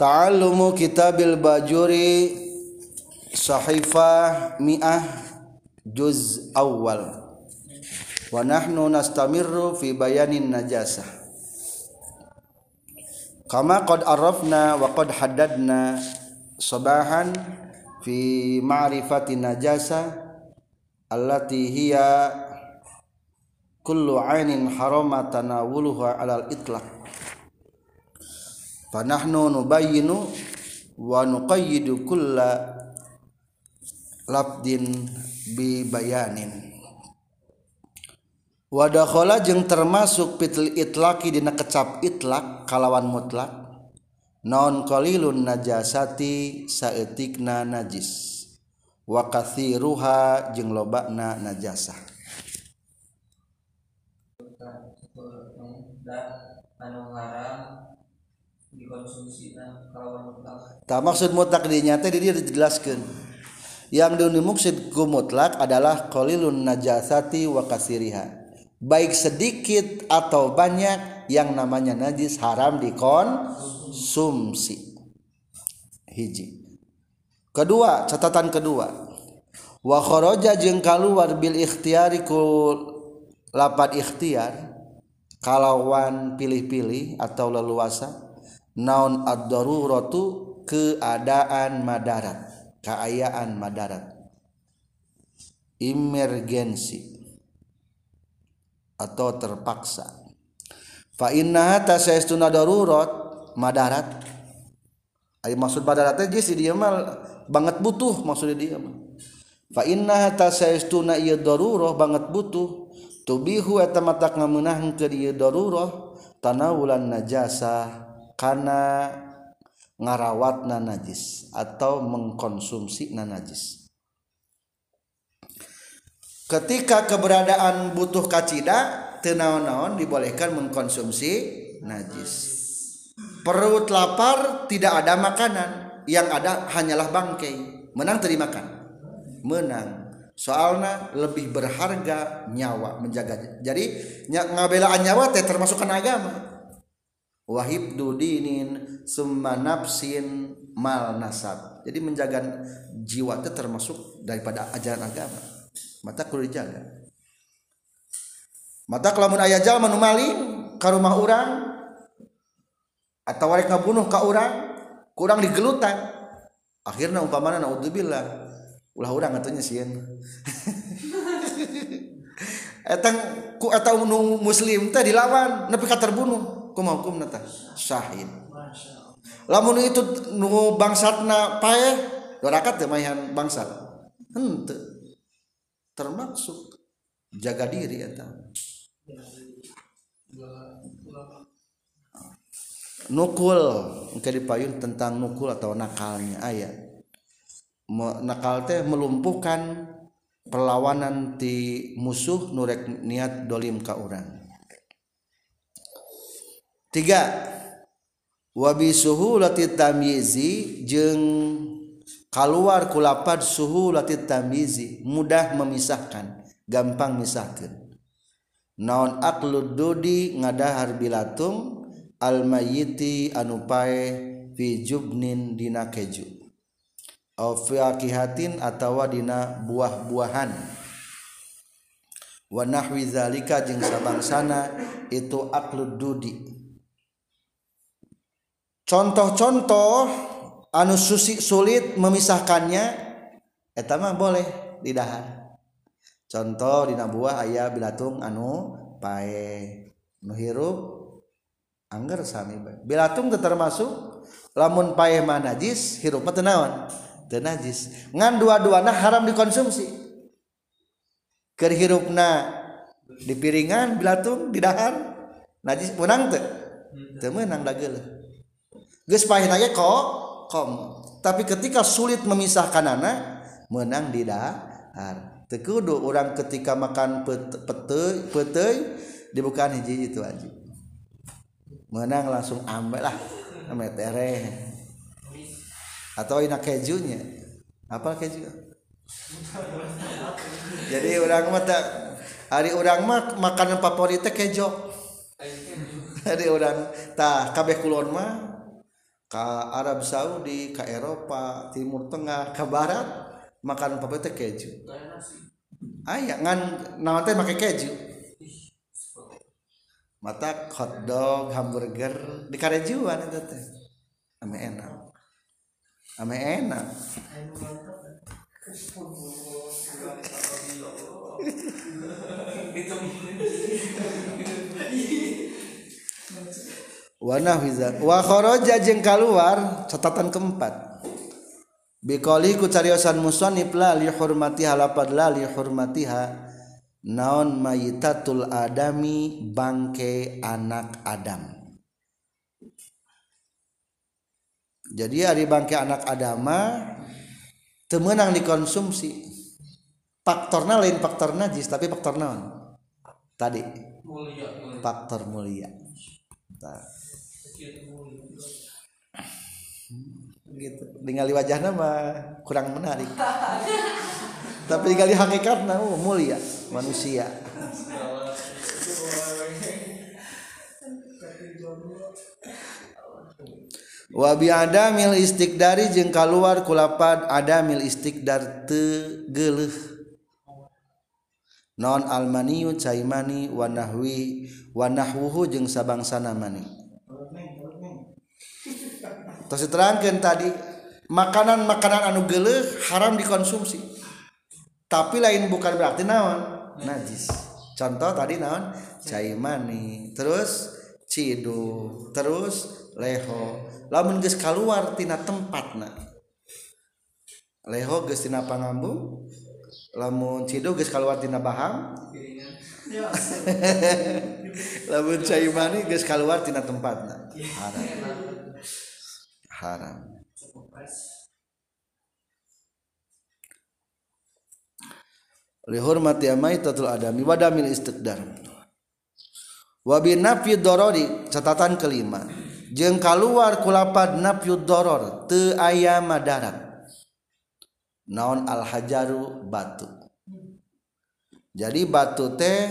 ta'allumu kitabil bajuri sahifah mi'ah juz awal. Wa nahnu nastamirru fi bayanin najasah. Kama qad arafna wa qad haddadna sabahan fi ma'rifati najasa allati hiya kullu ainin harama tanawuluha alal itlaq fanahnu nubayyinu wa nuqayyidu kulla labdin bi bayanin Wadakhola jeung termasuk pitul itlaki dina kecap itlak kalawan mutlak non qalilun najasati saeutikna najis wa katsiruha jeung lobana najasah anu haram dikonsumsi. Kalawan mutlak. Tak maksud mutlak dinyata di dia dijelaskan. Yang dimaksud ku mutlak adalah qalilun najasati wa kasiriha. Baik sedikit atau banyak yang namanya najis haram dikonsumsi. Hiji. Kedua catatan kedua. Wa kharaja jeung kaluar bil ikhtiyari ku lapat ikhtiar kalawan pilih-pilih atau leluasa naon ad-daruratu keadaan madarat keayaan madarat. Emergensi atau terpaksa. Fa innaha tasaystuna darurat madarat. Ay maksud madarat teh geus dia mah banget butuh maksudnya dia mah. Fa innaha tasaystuna ieu darurah banget butuh tubihu eta matak ngameunahkeun ieu darurah tanawulan najasa kana ngarawatna najis atau mengkonsumsi na najis. Ketika keberadaan butuh kacida tenaon-naon dibolehkan mengkonsumsi najis. Perut lapar tidak ada makanan. Yang ada hanyalah bangkai. Menang terima makan menang. Soalnya lebih berharga nyawa menjaga. Jadi ngabelaan nyawa teh termasukkan agama wahib dudinin summa nafsin mal nasab. Jadi menjaga jiwa itu termasuk daripada ajaran agama. Mata kudu dijaga. Mata kelamun ayah jalma nu maling ka rumah urang atau warek ngabunuh ka urang kurang digelutan. Akhirnya umpamana naudzubillah. Ulah urang atunya sieun. Etang ku eta nu muslim teh dilawan nepi ka terbunuh kumaha hukumna teh syahid lamun itu nu bangsatna paeh dorakat teh mayan bangsat. Henteu. Termasuk jaga diri eta. Nukul. Engke dipayun tentang nukul atau nakalnya. Ayat nakal teh melumpuhkan perlawanan ti musuh nurek niat dolim ka urang tiga. Wabi suhu tamyizi jeng keluar kulapad suhu lati tamyizi mudah memisahkan gampang misahkan. Naon aklud dodi ngadahar bilatung al mayiti anu pae fi jubnin dina keju. Au fi akihatin atawa dina buah-buahan. Wa nahwi zalika jeung sabangsana itu aklud dudi. contoh-contoh anu susi sulit memisahkannya eta mah boleh didahar contoh dina buah ayah bilatung anu pae nuhirup angger sami bae. Bilatung teu termasuk lamun pae mah najis hirupna teu naon? Teu najis. Ngan dua-duana haram dikonsumsi. Keur hirupna di piringan bilatung di dahar najis menang teu? Teu meunang dageuleuh geus pae ge kok kom. Tapi ketika sulit memisahkan anak menang di dahar. Tekudu orang ketika makan pete pete dibukaan hiji itu aja menang langsung ambil lah ambil tereh. Atau ina kejunya. Apa keju? Jadi orang mata hari orang mah makanan favoritnya kejo. Hari orang tah kabeh kulon mah ke Arab Saudi ke Eropa Timur Tengah ke Barat makan apa teh keju. Kayak nasi aya ngan naon teh make keju. Mata hotdog hamburger di karejuan itu teh. Ame enak. Ame enak. Wana wiza wa kharaja jeung keluar catatan keempat. Bikoli ku cariosan musannif la li hurmatiha lapad la li hurmatiha. Naon mayitatul adami bangke anak Adam. Jadi ari bangke anak Adama temenang dikonsumsi. Faktorna lain faktor najis tapi faktor naon? Tadi. Mulia mulia. Faktor mulia. Tah. Gitu. Ningali wajahnya mah kurang menarik. Tapi ningali hakikatnya oh, mulia manusia. Wabi adamil istiqdari jeung keluar kulapad adamil istiqdar teu geuleuh non almaniyu caimani wa nahwi wa nahwuhu jeung sabangsana mani terus diterangkan tadi makanan-makanan anu geleh haram dikonsumsi. Tapi lain bukan berarti naon? Najis. Contoh tadi naon? Cai mani terus cidu terus leho. Lamun geus kaluar tina tempatna. Leho geus tina pangambung lamun cidu geus kaluar tina bahang. Lamun cai mani geus kaluar tina tempatna. Haram haram. Lihurmati amaitatul adami wa damil istiqdar wa bi nafyi dorori catatan kelima. Jeung kaluar kulapad nafyu doror teu aya madarat naon al hajaru batu. Jadi batu teh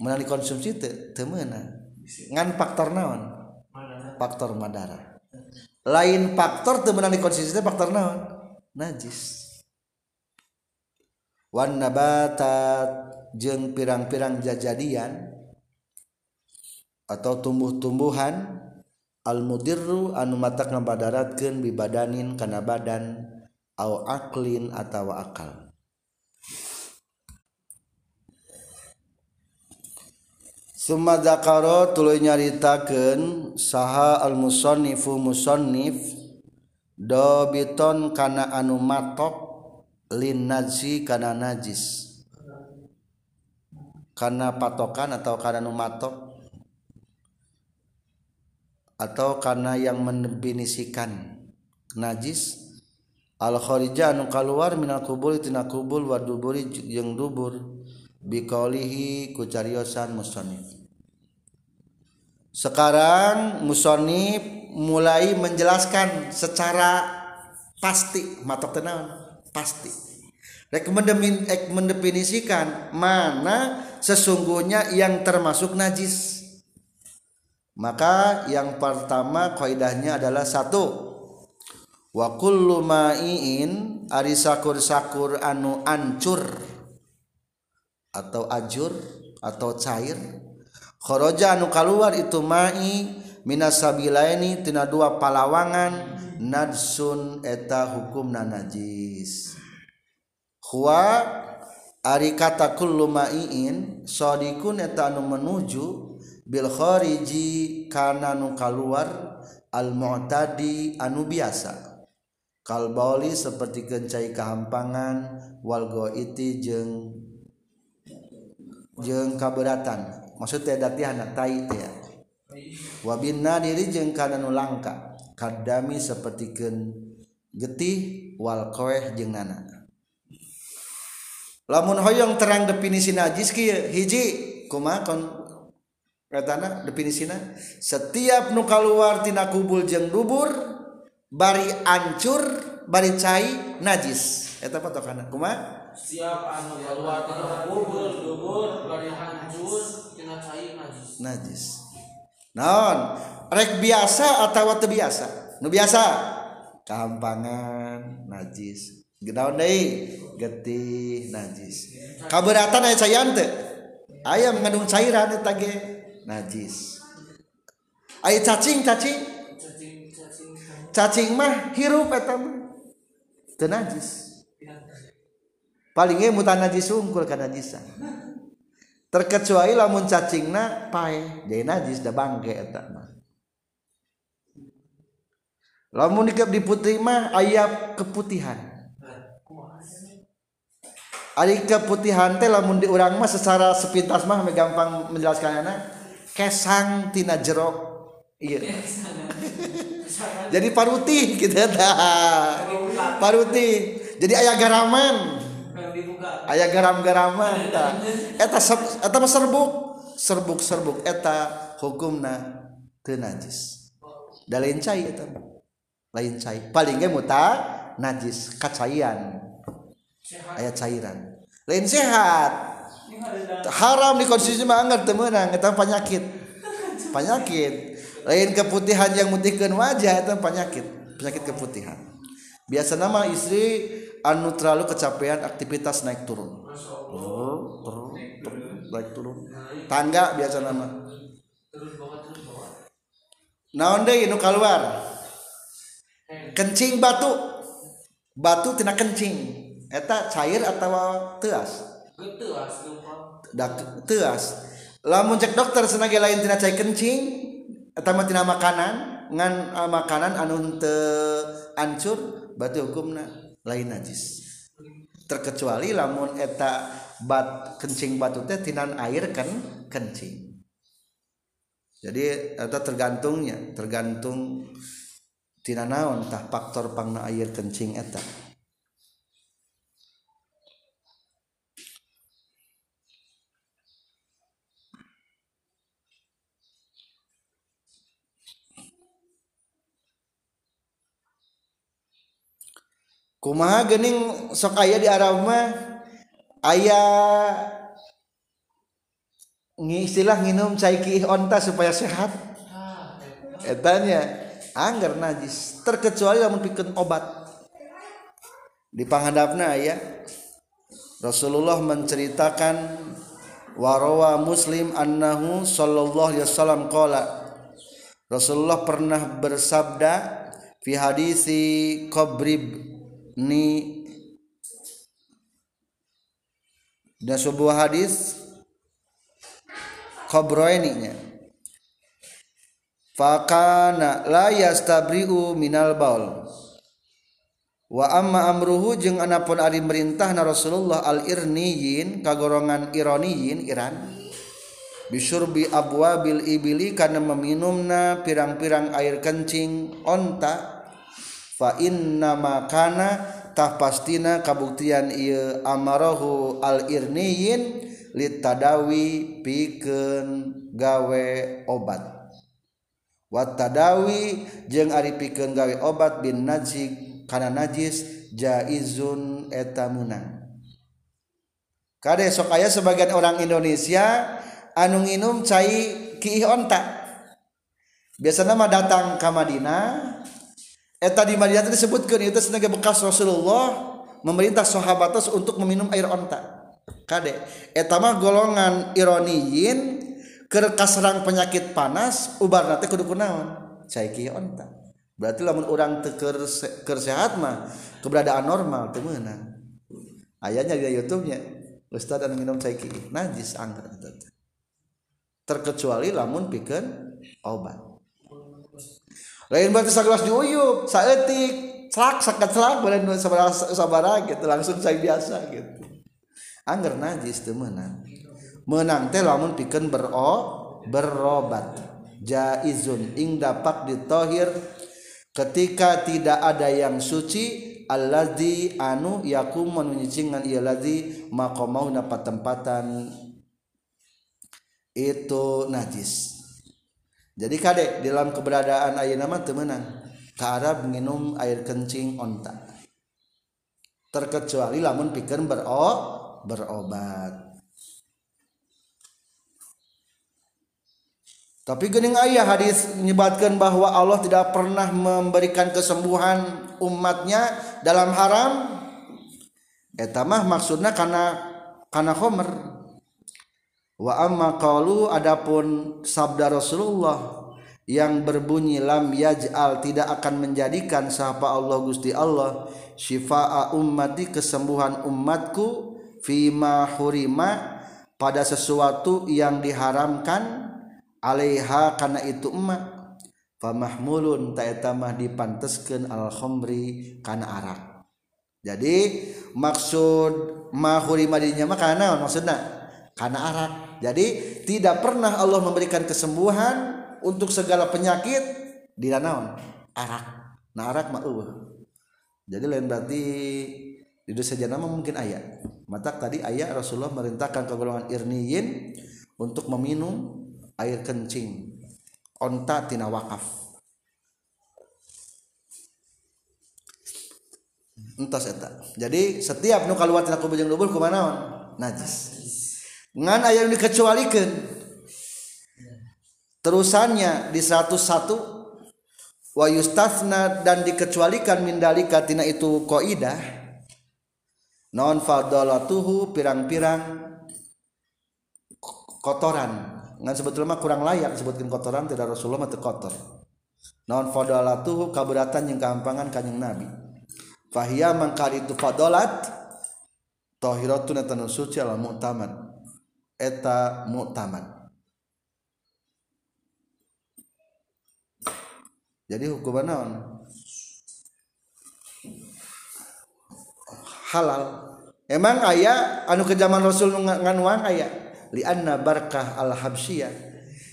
meunang dikonsumsi teu teu meunang ngan faktor naon? faktor madara. Lain faktor temenan di konsisten faktor naon? Najis. Wan nabatat jeng pirang-pirang jajadian atau tumbuh-tumbuhan al mudirru anu matak ngabadaratkeun bibadanin kana badan au aklin atawa akal. Suma zakaro tuluy nyaritakeun saha al musonnifu musonnif dobiton kana anu matok lin najzi kana najis. Karena patokan atau karena anu matok? Atau karena yang mendefinisikan najis? Al kharija anu kaluar minal kubul tina kubul wa duburi jeung dubur. Biqaulihi ku cariosan musannif sekarang musonif mulai menjelaskan secara pasti matok tenang pasti. Mendefinisikan mana sesungguhnya yang termasuk najis. Maka yang pertama kaidahnya adalah satu wa kullu ma'iin ari sakur-sakur anu ancur atau ajur atau cair. Khoroja anu keluar itu mai minasabilaini tina dua palawangan nadsun eta hukum najis. Huwa ari kata kullu maiin sodikun eta anu menuju bil khariji kana nu keluar al mu'tadi anu biasa. Kalbauli seperti gencai kehampangan wal goiti jeung jeng kaberatan maksudnya datihana tai teh. Wabin nadiri jeng kana nu langka. Kadami sapertikeun getih wal koeh jeung nana. Lamun hoyong terang definisi najis kieu hiji kumaha kon katana definisina? Setiap nu kaluar tina kubul jeung dubur bari ancur bari cai najis. Eta patokana kumaha? siap anu keluar tina kubur dubur bari hancur tina cai najis. Najis. Naon? Rek biasa atawa teu biasa? Nu biasa? Kampangan najis. Gedaon deui? Getih najis. Kaberatan aya cairan teu? Aya mengandung cairan eta ge najis. Aya cacing cacing. Cacing mah hirup eta mah teu najis. Paling ge mutan najis unggul ka najisan terkecuali lamun cacingna pae. Jadi najis da bangke eta mah. Lamun dikep di putih mah aya keputihan. Ari keputihan teh lamun di urang mah secara sepintas mah gampang menjelaskanna kesang tina jero iya. Jadi paruti gitu tah paruti jadi aya garaman dibuka aya garam-garaman eta eta mah serbuk. Serbuk serbuk. Eta hukumna teu najis. Da lain cai eta lain cai. Paling ge muta najis. Kacaian. Aya cairan. Lain sehat. Haram dikonsumsi mah anggar teu meunang. Eta penyakit penyakit lain keputihan yang mutihkeun wajah eta penyakit penyakit keputihan. Biasa nama istri anu terlalu kecapean aktivitas naik turun. Turun turun. Turun, naik turun. Tangga biasa nama. Naon deui nu keluar kencing batu. Batu tina kencing. Eta cair atau teas? Teas. Lamun cek dokter senage lain tina cai kencing eta mah tina makanan ngan ah, makanan anu teu ancur berarti hukumna lain najis. Terkecuali lamun eta bat kencing batu teh tinan air kan kencing. Jadi eta tergantungnya tergantung tina naon tah faktor pangna air kencing eta. Kumaha geuning sok aya di Arab mah? Aya istilah nginum cai kiih onta supaya sehat. Etanya anggar najis terkecuali lamun pikeun obat. Di panghandapna aya Rasulullah menceritakan warawa Muslim annahu sallallahu alaihi wasallam qala. Rasulullah pernah bersabda fi hadisi Qabrib ni dan sebuah hadis qabroini nya. Fakana la yastabri'u minal baul. Wa amma amruhu jeung anapun ari merintah na Rasulullah al irniyin kagorongan ironiyin Iran. Bisurbi abwabil ibili karena meminumna pirang-pirang air kencing onta. fa inna makana tah pastina kabuktian ieu amarohu al irniyin litadawi pikeun gawe obat. Wattadawi jeung ari pikeun gawe obat bin najis kana najis jaizun eta munang. Kade sok aya sebagian orang Indonesia anu nginum cai kiih onta. Biasanya mah datang ke Madinah Eh, eta di Madinah disebutkan itu sebagai bekas Rasulullah memerintah sahabatos untuk meminum air onta. Kade eh, eta mah golongan ironiin kerkas serang penyakit panas ubar nate kudu kunaon? Saiki onta. Berarti lamun orang teker sehat mah keberadaan normal temenan ayahnya di YouTube-nya Ustaz dan minum saiki najis angker terkecuali lamun pikeun obat. Lain berarti sagelas diuyup saeutik celak sakat celak balen sabaraha sabaraha gitu. Langsung cai biasa gitu. Anggar najis teu meunang menang teh lamun bero berobat. Jaizun ing dapat ditohir. Ketika tidak ada yang suci alladzi anu yakum menyucingan ieu ladzi maqamau dapat tempatan. Itu najis jadi kadek dalam keberadaan ayeuna mah teu meunang. Ka Arab minum air kencing onta. Terkecuali lamun pikeun bero berobat. Tapi gening ayah hadis menyebutkan bahwa Allah tidak pernah memberikan kesembuhan umatnya dalam haram. Eta mah maksudnya karena karena khomer wa amma qalu adapun sabda Rasulullah yang berbunyi lam yaj'al tidak akan menjadikan sapa Allah Gusti Allah syifa'a ummati kesembuhan umatku fima hurima pada sesuatu yang diharamkan alaiha karena itu emak. Famahmulun taetamah dipanteskeun al khamri kana arak. Jadi maksud mahuri madinya mah kana maksudna kana arak jadi tidak pernah Allah memberikan kesembuhan untuk segala penyakit di naon arak nah arak mah eueuh jadi lain berarti di dosa nama mungkin ayat mata tadi ayat Rasulullah merintahkan ke golongan irniyin untuk meminum air kencing. Onta tina wakaf. Entos eta. Jadi setiap nu kaluar tina kubur lubur kumaha najis ngan aya nu dikecualikeun terusannya di 101 wa yustasna dan dikecualikan mindalika tina itu qaidah non fadalatuhu pirang-pirang kotoran. Ngan sebetulnya kurang layak disebutkan kotoran tidak Rasulullah mah kotor. Non fadalatuhu kaberatan yang keampangan kanjeng Nabi. Fahiyya mangkar itu fadalat tahiratun eta suci al mu'tamad eta mu'tamad. Jadi hukuman naon? Halal. Emang ayah anu ke zaman Rasul nganuang ayah lianna barkah al habsiyah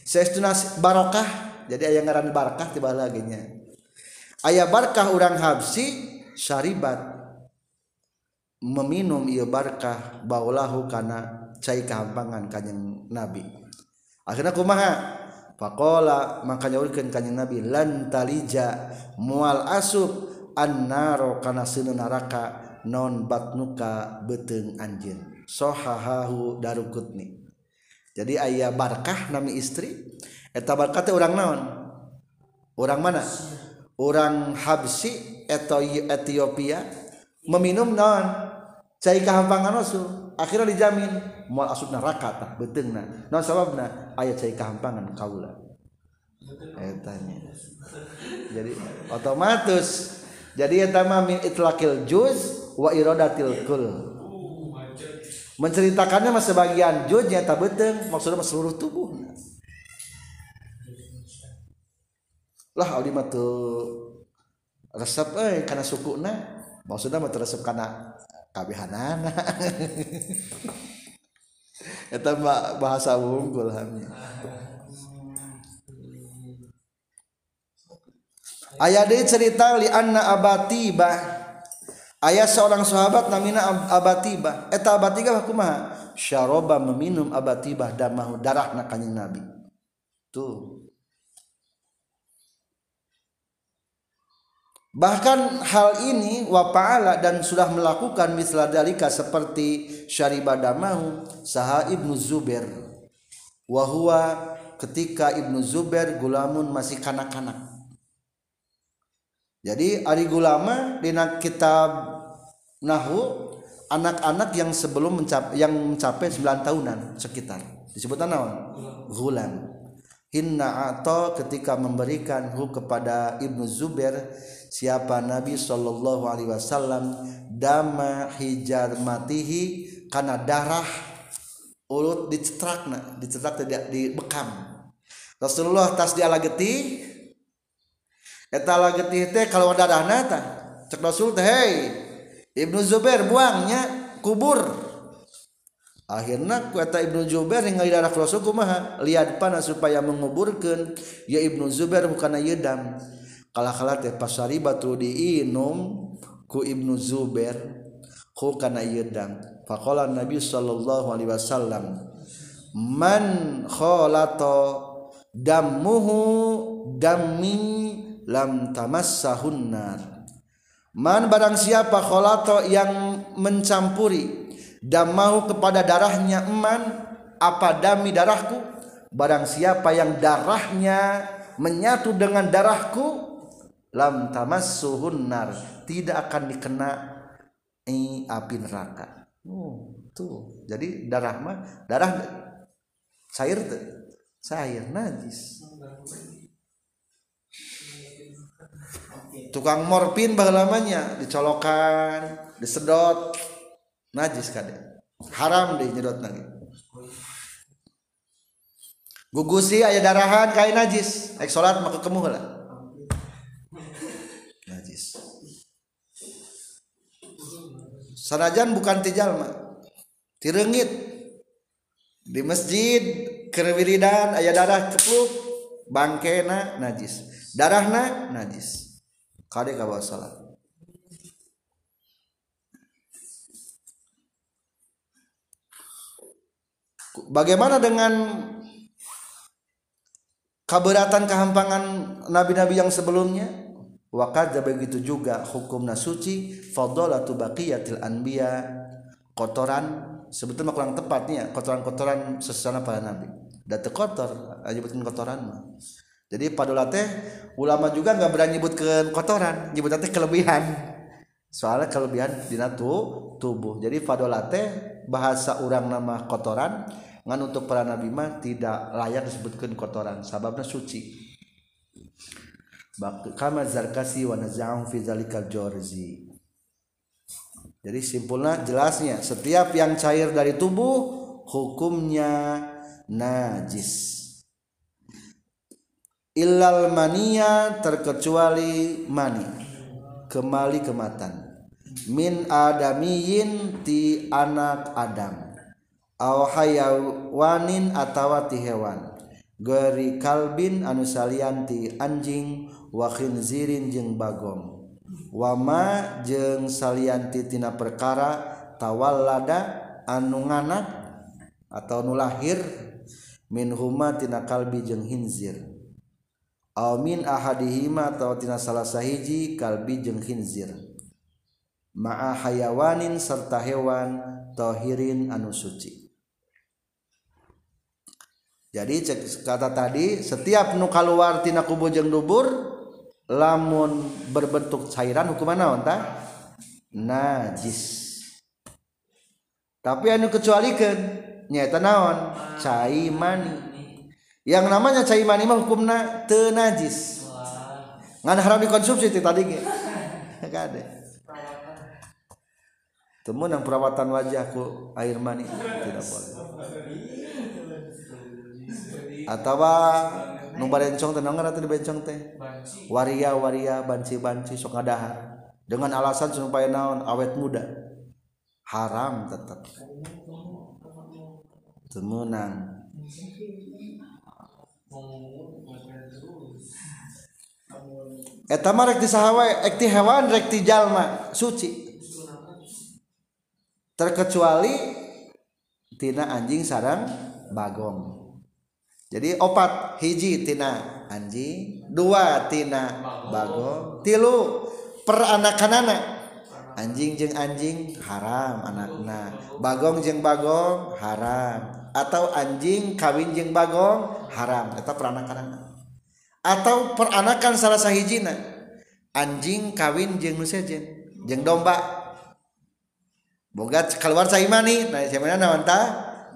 saestuna barokah jadi aya ngaran barkah tiba lagi nya. Aya barkah urang habsi syaribat. Meminum ieu barkah baulahu kana cai kehampangan kanyang nabi. Akhirnya kumaha? Pakola makanya urkan kanyang nabi lantalija mual asub annaro kana sinu naraka non batnuka beteng anjin sohahahu darukutni. Jadi ayah barkah nami istri eta barkah teh orang naon? Orang mana? Orang Habsi atau Ethiopia meminum naon? Cai kehampangan rasul akhirnya dijamin. Mau asup neraka tah beteungna naon sababna aya cai kahampangan kaula. Etanya jadi otomatis. Jadi eta mah min itlaqil juz wa iradatil kul. Menceritakannya mas sebagian jujnya tak beteng maksudnya mas seluruh tubuh. Lah audi mah resep eh karena suku na maksudnya mah resep karena kabihanana eta bahasa unggul hamnya ayah deh cerita li anna abatibah ayah seorang sahabat namina abatibah eta abatibah kumaha syaroba meminum abatibah damahu darah na nabi. Tuh. Bahkan hal ini wapa'ala dan sudah melakukan misla dalika seperti syaribah damahu saha Ibnu Zubair. Wahua ketika Ibnu Zubair gulamun masih kanak-kanak. Jadi ari gulama dina kitab nahu anak-anak yang sebelum mencapai yang mencapai 9 tahunan sekitar disebut naon gulam hinna atau ketika memberikan hu kepada Ibnu Zubair siapa Nabi sallallahu alaihi wasallam dama hijar matihi karena darah ulut dicetrakna dicetrak tidak dibekam. Rasulullah tas dia lageti eta lageti teh kalau darahna tah cek Rasul teh hey Ibnu Zubair buangnya kubur. Akhirnya kata Ibnu Zubair yang darah Rasul kumaha lihat panas supaya menguburkan ya Ibnu Zubair bukan yedam kalah kalah teh pasari batu diinum ku Ibnu Zubair ku kana yedam faqala Nabi sallallahu alaihi wasallam man khalato damuhu dammi lam tamassahun nar. Man barang siapa kholato yang mencampuri dan mau kepada darahnya eman apa dami darahku? Barang siapa yang darahnya menyatu dengan darahku lam tamassuhun nar. Tidak akan dikena eh, api neraka. Oh, tuh. Jadi darah mah darah cair cair najis. Tukang morfin bahelamanya dicolokan disedot. Najis kade haram deh nyedot lagi gugusi aya darahan kain najis. Naik sholat maka kemuh lah najis sanajan bukan tijalma tirengit di masjid kerwiridan aya darah cepluk bangkena najis. Darahna najis. Kade ka salat. Bagaimana dengan keberatan kehampangan nabi-nabi yang sebelumnya? Wakad begitu juga hukum nasuci fadolatu baqiyatil anbiya kotoran sebetulnya kurang tepatnya kotoran-kotoran sesana para nabi. Datu kotor, nyebutkan kotoran Jadi padola teh ulama juga nggak berani nyebutkan kotoran, nyebut teh kelebihan. Soalnya kelebihan dina tubuh. Jadi padola teh bahasa orang nama kotoran ngan untuk para nabi mah tidak layak disebutkan kotoran sababnya suci kama zarkasi wa naza'um fi zalikal jorzi jadi simpulnya jelasnya setiap yang cair dari tubuh hukumnya najis. Illal mania terkecuali mani. Kemali kematan. Min adamiyin ti anak Adam. Aw hayawanin atawa ti hewan. Geri kalbin anu salianti anjing wahin zirin jeung Bagong. Wama jeung saliantitina perkara tawallada anu nganak atau nu lahir. Min huma tina kalbi jeung hinzir aw min ahadihima atau tina salah sahiji kalbi jeung hinzir ma'a hayawanin serta hewan tohirin anu suci. Jadi cek kata tadi setiap nu kaluar tina kubur jeung dubur lamun berbentuk cairan hukuman naon tah najis. Tapi anu kecualikan nyata naon? Cai mani. Yang namanya cai mani mah hukumna teu najis. Ngan haram dikonsumsi tadi ge. Kade temu yang perawatan wajahku air mani. Tidak boleh. Atau nu barencong teh nongor atau dibencong teh? Waria waria banci banci sok ngadahar. Dengan alasan supaya naon? Awet muda. Haram tetap temenang Eta mah rek di sahawa, ek hewan rek jalma suci. Terkecuali tina anjing sarang bagong jadi opat hiji tina anjing dua tina bago tilu peranakanana anjing jeng anjing haram anakna. Bagong jeng bagong haram. Atau anjing kawin jeng bagong haram. Eta peranakanana atau peranakan salah sahijina. Anjing kawin jeng nu sejen jeng domba. Boga keluar saimani nah saimani naon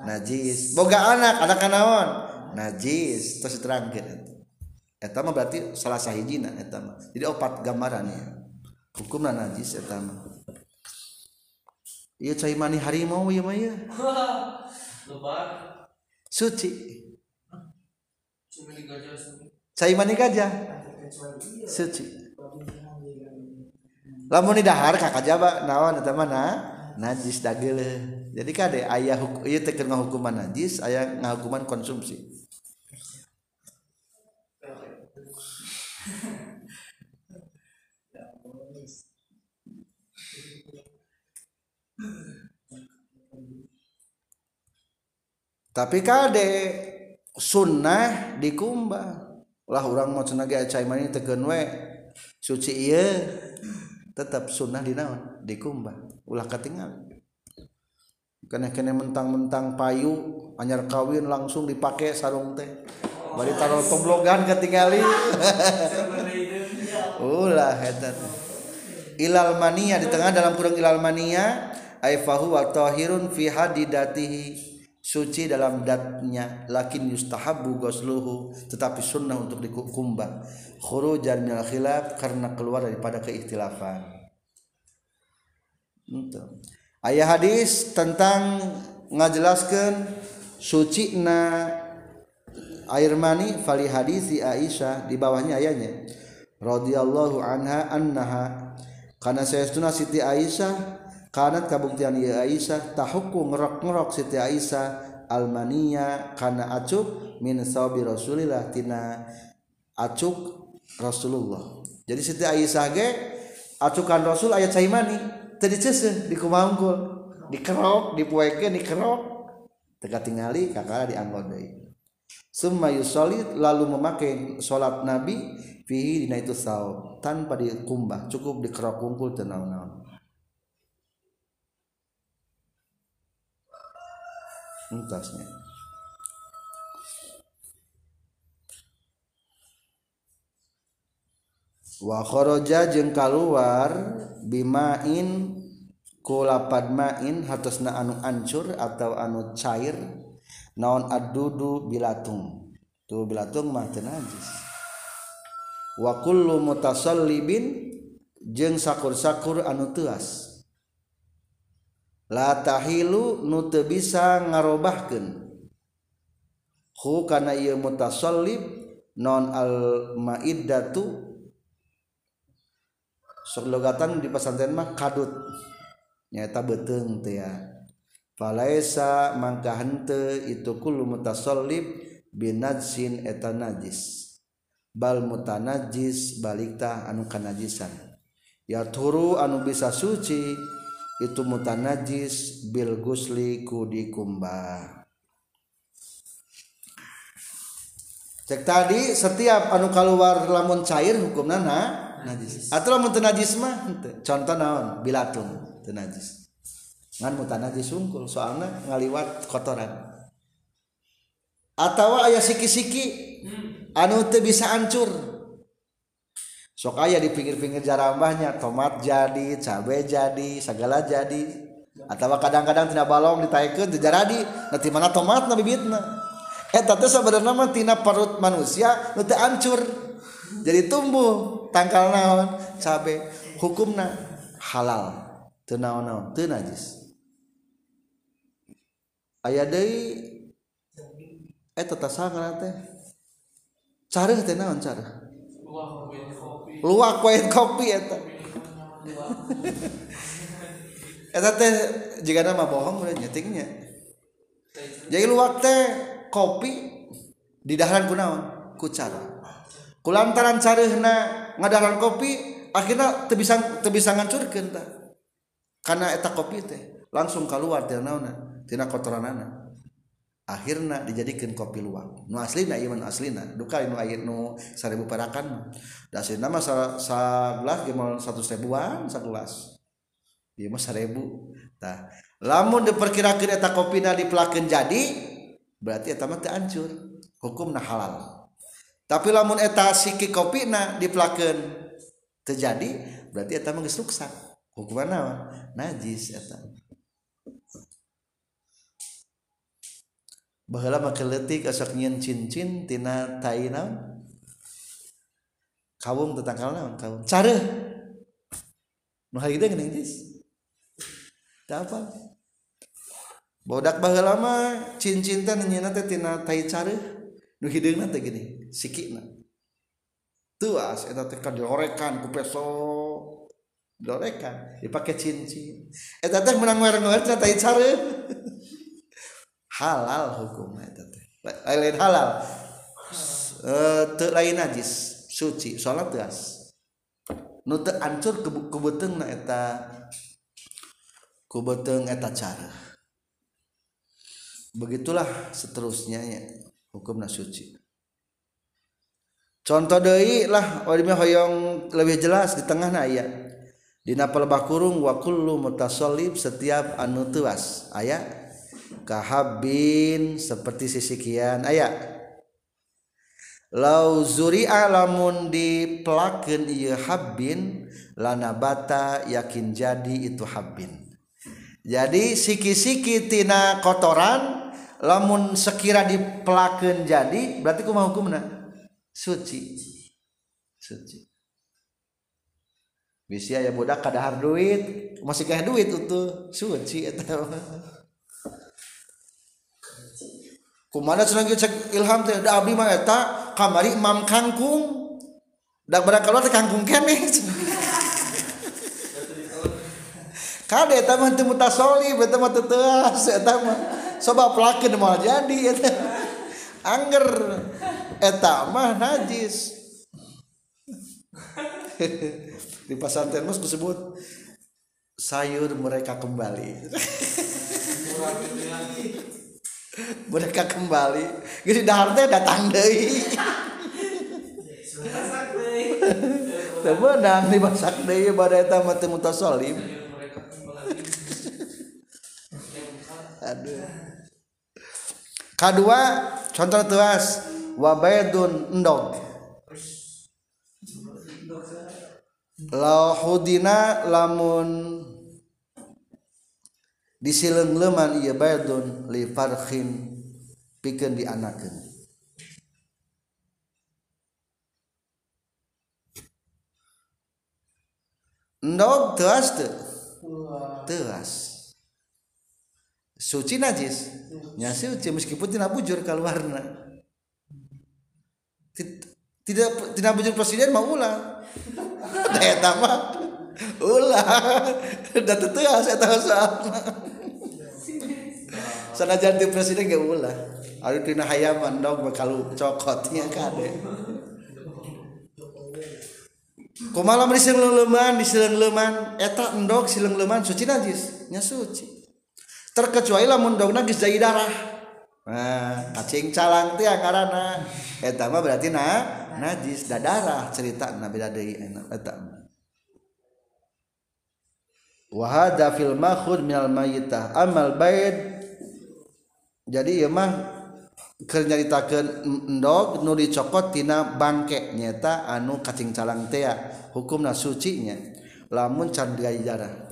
najis. Boga anak anak kanaon. Najis terus diterangkeun eta mah berarti salah sahijina eta mah. Jadi opat gambarannya hukumna najis eta mah. Ieu cai mani harimau ieu mah ieu suci. Cai mani gajah. Suci. Lamun di dahar kakak jaba naon eta mah najis dagel jadi kade ayah hukum iya teh hukuman najis ayah ngahukuman konsumsi tapi kade sunnah dikumbah. Lah orang mau cenah ge cai mani tekeun we suci ieu tetap sunnah di naon? Dikumbah. Ulah ketinggal kene-kene mentang-mentang payu anyar kawin langsung dipakai sarung teh. Bari taruh toblogan ketinggali ulah eta teh. ilal mania di tengah dalam kurung ilal mania ay fahu wa tahirun fi hadidatihi suci dalam datnya lakin yustahabu gosluhu tetapi sunnah untuk dikumbah khurujan minal khilaf karena keluar daripada keikhtilafan itu. Ayah hadis tentang ngajelaskan suci na air mani fali hadisi Aisyah di bawahnya ayahnya radhiyallahu anha annaha. Karena saya Siti Aisyah kanat kabuktian ieu Aisyah tahuku ngerok-ngerok Siti Aisyah almania kana acuk min sawabi Rasulillah tina acuk Rasulullah. Jadi Siti Aisyah ge acukan Rasul aya cai mani teu diceuseuh dikumangkul dikerok dipuekeun dikerok teka tingali kakara dianggo deui summa yusolli lalu memakai salat Nabi fihi dina itu saum tanpa dikumbah cukup dikerok kumpul teu naon-naon entasnya wa kharaja jeung kaluar bimain kulapad main hartosna anu ancur atau anu cair naon adudu bilatung. Tuh bilatung mah teu najis. Wa kullu mutasallibin jeung sakur-sakur anu teuas. latahilu nute bisa ngarobahkan hu kana ieu mutasallib non al maiddatu. Serlogatan di pesantren mah kadut. Nyata beteng teh ya. Falaisa mangka henteu itu kullu mutasallib binajsin eta najis. Bal mutanajis balikta anu kanajisan ya turu anu bisa suci itu mutanajis bil gusli ku dikumbah cek tadi setiap anu keluar lamun cair hukum nana najis. Atau lamun tenajis mah contoh naon bilatun tenajis ngan mutanajis sungkul soalnya ngaliwat kotoran. Atau ayah siki-siki hmm. anu teu bisa ancur. sok aya di pinggir-pinggir jarambahnya tomat jadi cabe jadi segala jadi. Atau kadang-kadang tina balong ditaikan jadi nanti mana tomat nabi bitna eh tante sebenarnya mah tina perut manusia nanti hancur jadi tumbuh tangkal naon cabe. Hukumna halal. Tenaon naon teu najis. Aya deui eh, eta tasangran teh? Careuh teh naon careuh? luak wae kopi eta eta teh eh, jika nama bohong udah nyetingnya. Jadi luak teh kopi di daharan kunaon ku cara kulantaran carehna ngadaran kopi akhirnya teu bisa ngancurkeun tah karena eta kopi teh langsung keluar tina naonna tina kotoranana akhirnya dijadikan kopi luwak. Nu aslina iman aslina. Duka nu air nu seribu parakan da aslina mah sagelas gemal satu ribuan sagelas ieu mah seribu tah lamun diperkirakan eta kopina dipelakeun jadi berarti eta mah teu hancur hukumna halal. Tapi lamun eta siki kopina dipelakeun terjadi berarti eta mah geus rusak hukumna najis eta. bahala make leutik asak nyen cincin tina tai naon kawung tetangkal naon kawung. Careuh! Nu hari teh geuning geus. Teu apa? Bodak baheula mah cincin teh nyina teh tina tai careuh. Nu hideungna teh gini sikina. Tuas eta teh kadorekan ku peso. Dorekan dipake cincin. Eta teh meunang ngoer-ngoer teh tai careuh. halal hukum eta teh. Lain halal. Eh, teu lain najis suci. Soalnya teas nu teu ancur ku kubeteungna eta kubeteung eta cara. Begitulah seterusnya ya hukumna suci. Contoh deui lah wadimah hoyong lebih jelas di tengah aya. Dina pelebah kurung wa kullu mutasolib setiap anu tuas aya kahabin seperti sisikian aya. Lau zuri'a lamun dipelakeun ieu habbin lana bata yakin jadi itu habbin jadi siki-siki tina kotoran lamun sekira dipelakeun jadi berarti kumaha hukumna? Suci. Suci. Bisa ya budak kadahar duit masih kayak duit itu suci eta kumana cenah cek ilham teh da abdi mah eta kamari imam kangkung. Da barang keluar teh kangkung keneh kade eta mah teu mutasoli eta mah teu teuas eta mah coba pelakeun moal jadi eta angger eta mah najis. Di pesantren mus disebut sayur mereka kembali mereka kembali. Gitu dahar teh datang deui. Teu beunang dimasak deui bade eta mah teu mutasalim aduh. Kedua contoh tuas wabaidun endog lahudina lamun disilengleman ieu baydun li farkhin pikeun dianakeun Ndog teas teu teas suci najis? Nya suci meskipun tidak bujur keluarna. Tidak tidak bujur presiden mau ulah. Daya tambah ulah. Udah tentu ya saya sana jadi presiden gak ulah. Ada tina hayaman dong bakal cokotnya kade kumalam di sileng leman di sileng leman. Eta endog sileng leman suci najis nya suci. Terkecuali lamun dogna geus jadi darah. Nah cacing calang teh karena eta mah berarti nah najis da darah cerita nabi deui eta. Wa hada fil makhud minal mayitah amal baid jadi ieu mah keur nyaritakeun endog nu dicokottina bangke nyata anu kacing calang tea suci nya. Lamun candrajarah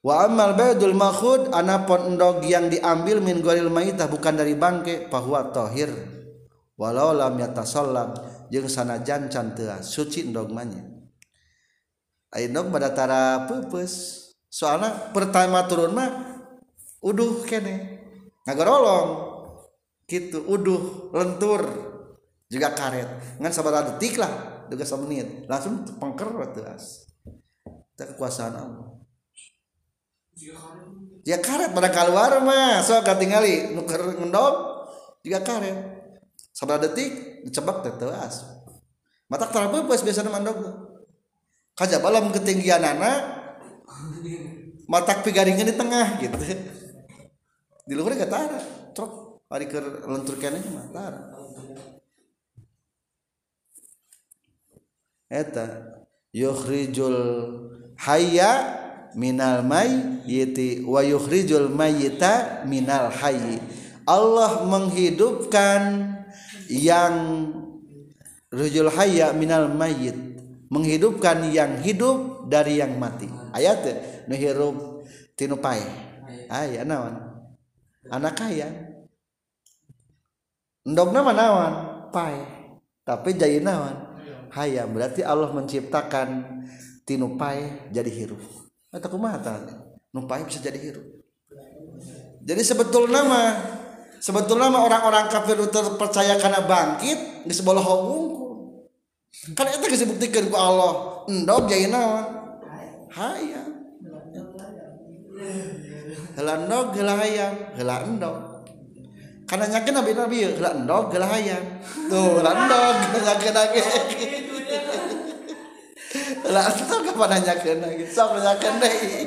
wa amal baydul makhud anapun endog yang diambil min goril maitah bukan dari bangke bahwa tohir walau lam yatasallam jeung sanajan can teu ah, suci endog manya endog badatara peupeus soalna pertama turun mah uduh kene. Ngagorolong gitu uduh lentur juga karet. Ngan sabaraha detik lah juga menit. Langsung pengker teas tak kekuasaan Allah. Ya karet pada keluar mah. So katingali nuker ngendog juga karet. Sabar detik dicebak teh teas mata tara beus biasa mandog kaja balam ketinggian anak matak pigaringan di tengah gitu di luar gak tara truk. Hari ke lentur kene mah tara eta yukhrijul hayya minal mayyiti wa yukhrijul mayyita minal hayyi. Allah menghidupkan yang rujul hayya minal mayyit. Menghidupkan yang hidup dari yang mati. Ayat nu hirup tinu naon anak kaya. Endogna mah naon pae tapi jadi naon hayam berarti Allah menciptakan tinu pae jadi hirup. Eta kumaha numpai bisa jadi hirup. Jadi sebetulnya mah sebetulnya mah orang-orang kafir itu percaya karena bangkit di sebelah hongkong kan itu bisa buktikan ku Allah. Endog jadi naon hayam heula endog heula hayam heula endog. Karena nyakin nabi nabi heula endog heula hayam tuh heula endog. Nyakin lagi lah itu kapan nanyakeun lagi? Sok nanyakeun deui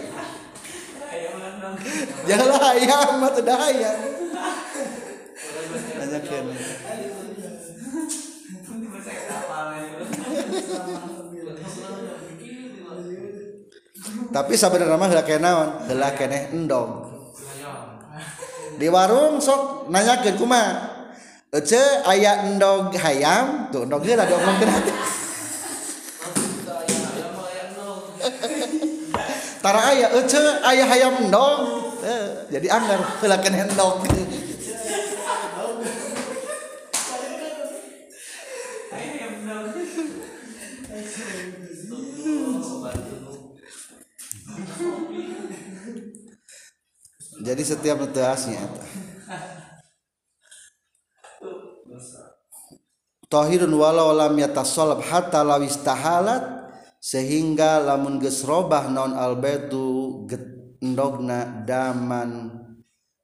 jangan ayam mah teu ayam. Nanyakeun tapi sabar mah hela naon? hela keneh endog di warung sok nanyakan kuma Ece ayah endog hayam. Tuh endog hela diomong gratis tara ayah ece ayah hayam endog eh, jadi anggar hela keneh endog jadi setiap neteasnya Tohirun walau lam yatasolab hatta lawis tahalat sehingga lamun geus robah non albetu endogna daman.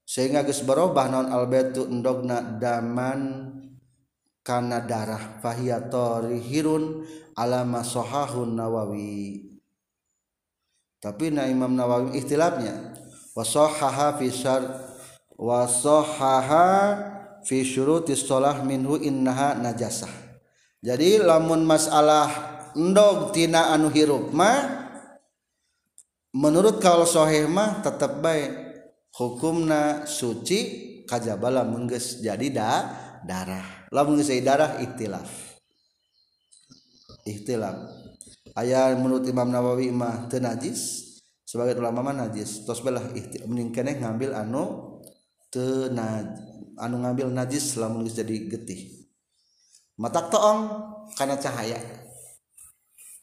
Sehingga geus non albetu endogna daman kana darah fahiya torihirun alama sohahun nawawi tapi na Imam Nawawi ikhtilafnya wasohaha fi syar wasohaha fi syurutis sholah minhu innaha najasah. Jadi lamun masalah endog tina anu hirup mah menurut kalau soheh mah tetap baik hukumna suci kajaba lamun geus jadi da darah. Lamun geus darah ikhtilaf. Ikhtilaf aya menurut Imam Nawawi mah teu najis sebagai ulama mah najis. Tos belah mending keneh ngambil anu teu najis anu ngambil najis lamun geus jadi getih. Matak toong kana cahaya.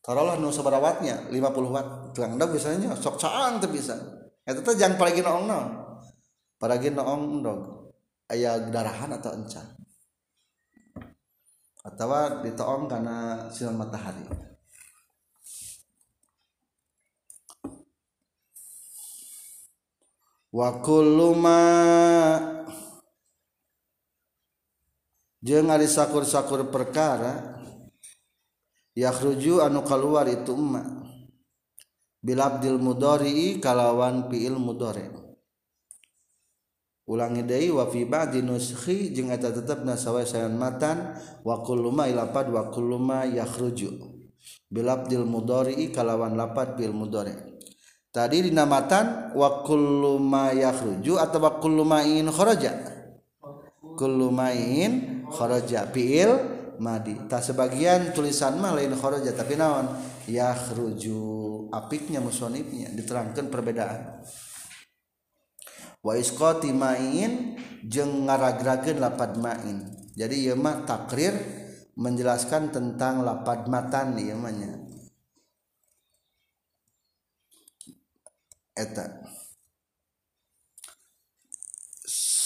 Taruhlah nu wattnya 50 watt. Tukang endog biasanya sok caang teu bisa. Eta teh jangan palagi noong naon palagi noong endog. Aya darahan atau encan atau ditoong karena sinar matahari wakulluma jeung ari sakur-sakur perkara yakhruju anu kaluar itu emma. Bil abdil mudhari kalawan fiil mudhari. Ulangi deui wa fi ba'di nuskhi jeung eta tetepna sawesayan matan wa kulluma ilapad wa kulluma yakhruju. Bil abdil mudhari kalawan lapad bil mudhari. tadi dinamatan wakullumayakhruju atau wakullumain kharaja. Kullumain kharaja fiil madi. Tak sebagian tulisan mah lain kharaja tapi naon? Yakhruju apiknya musonibnya diterangkan perbedaan. Wa isqati main jeung ngaragrageun lapad main jadi ieu mah takrir menjelaskan tentang lapad matan ieu mah eta.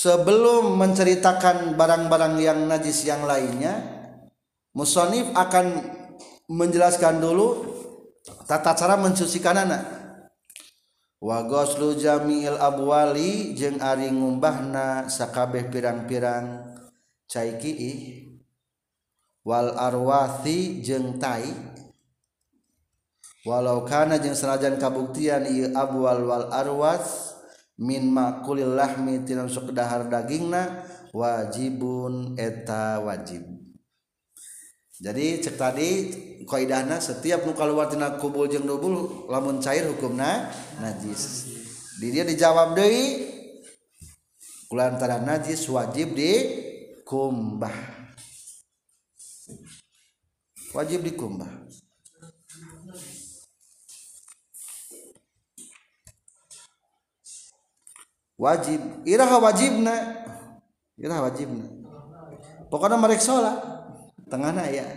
Sebelum menceritakan barang-barang yang najis yang lainnya musonif akan menjelaskan dulu tata cara mensucikan anak. Wa ghuslu jami'il abwali jeung ari ngumbahna sakabeh pirang-pirang cai kiih wal arwathi jeung tai walau kana jeung sanajan kabuktian ieu abwal wal arwas min makulil lahmi tina sok dahar dagingna wajibun eta wajib. Jadi cek tadi kaidahna setiap nu kaluar tina kubul jeung dubul lamun cair hukumna najis. Di dia dijawab deui kulantaran najis wajib dikumbah. Wajib dikumbah. wajib. Iraha wajibna iraha wajibna pokoknya mereka sholat tengahna ya.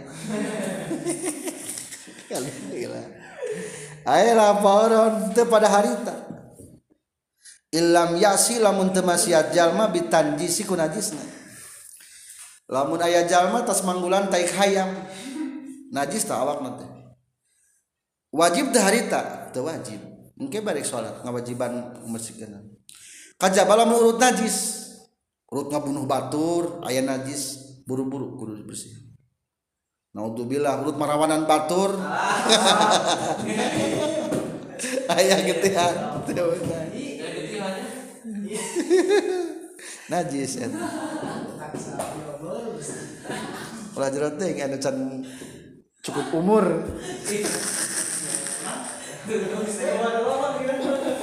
Ayo laporan itu pada harita. Ilam yasi lamun temasiat jalma bitanjisi kunajisna lamun ayah jalma tas manggulan taik hayam. Najis tak awak nanti wajib dah harita. Itu wajib. Mungkin balik sholat ngawajiban masjid kajabala urut najis. Urut ngabunuh batur ayah najis buru-buru kudu bersih Naudzubillah urut marawanan batur. Ayah gitu ya najis ya. Ulah jero teh anu can cukup umur.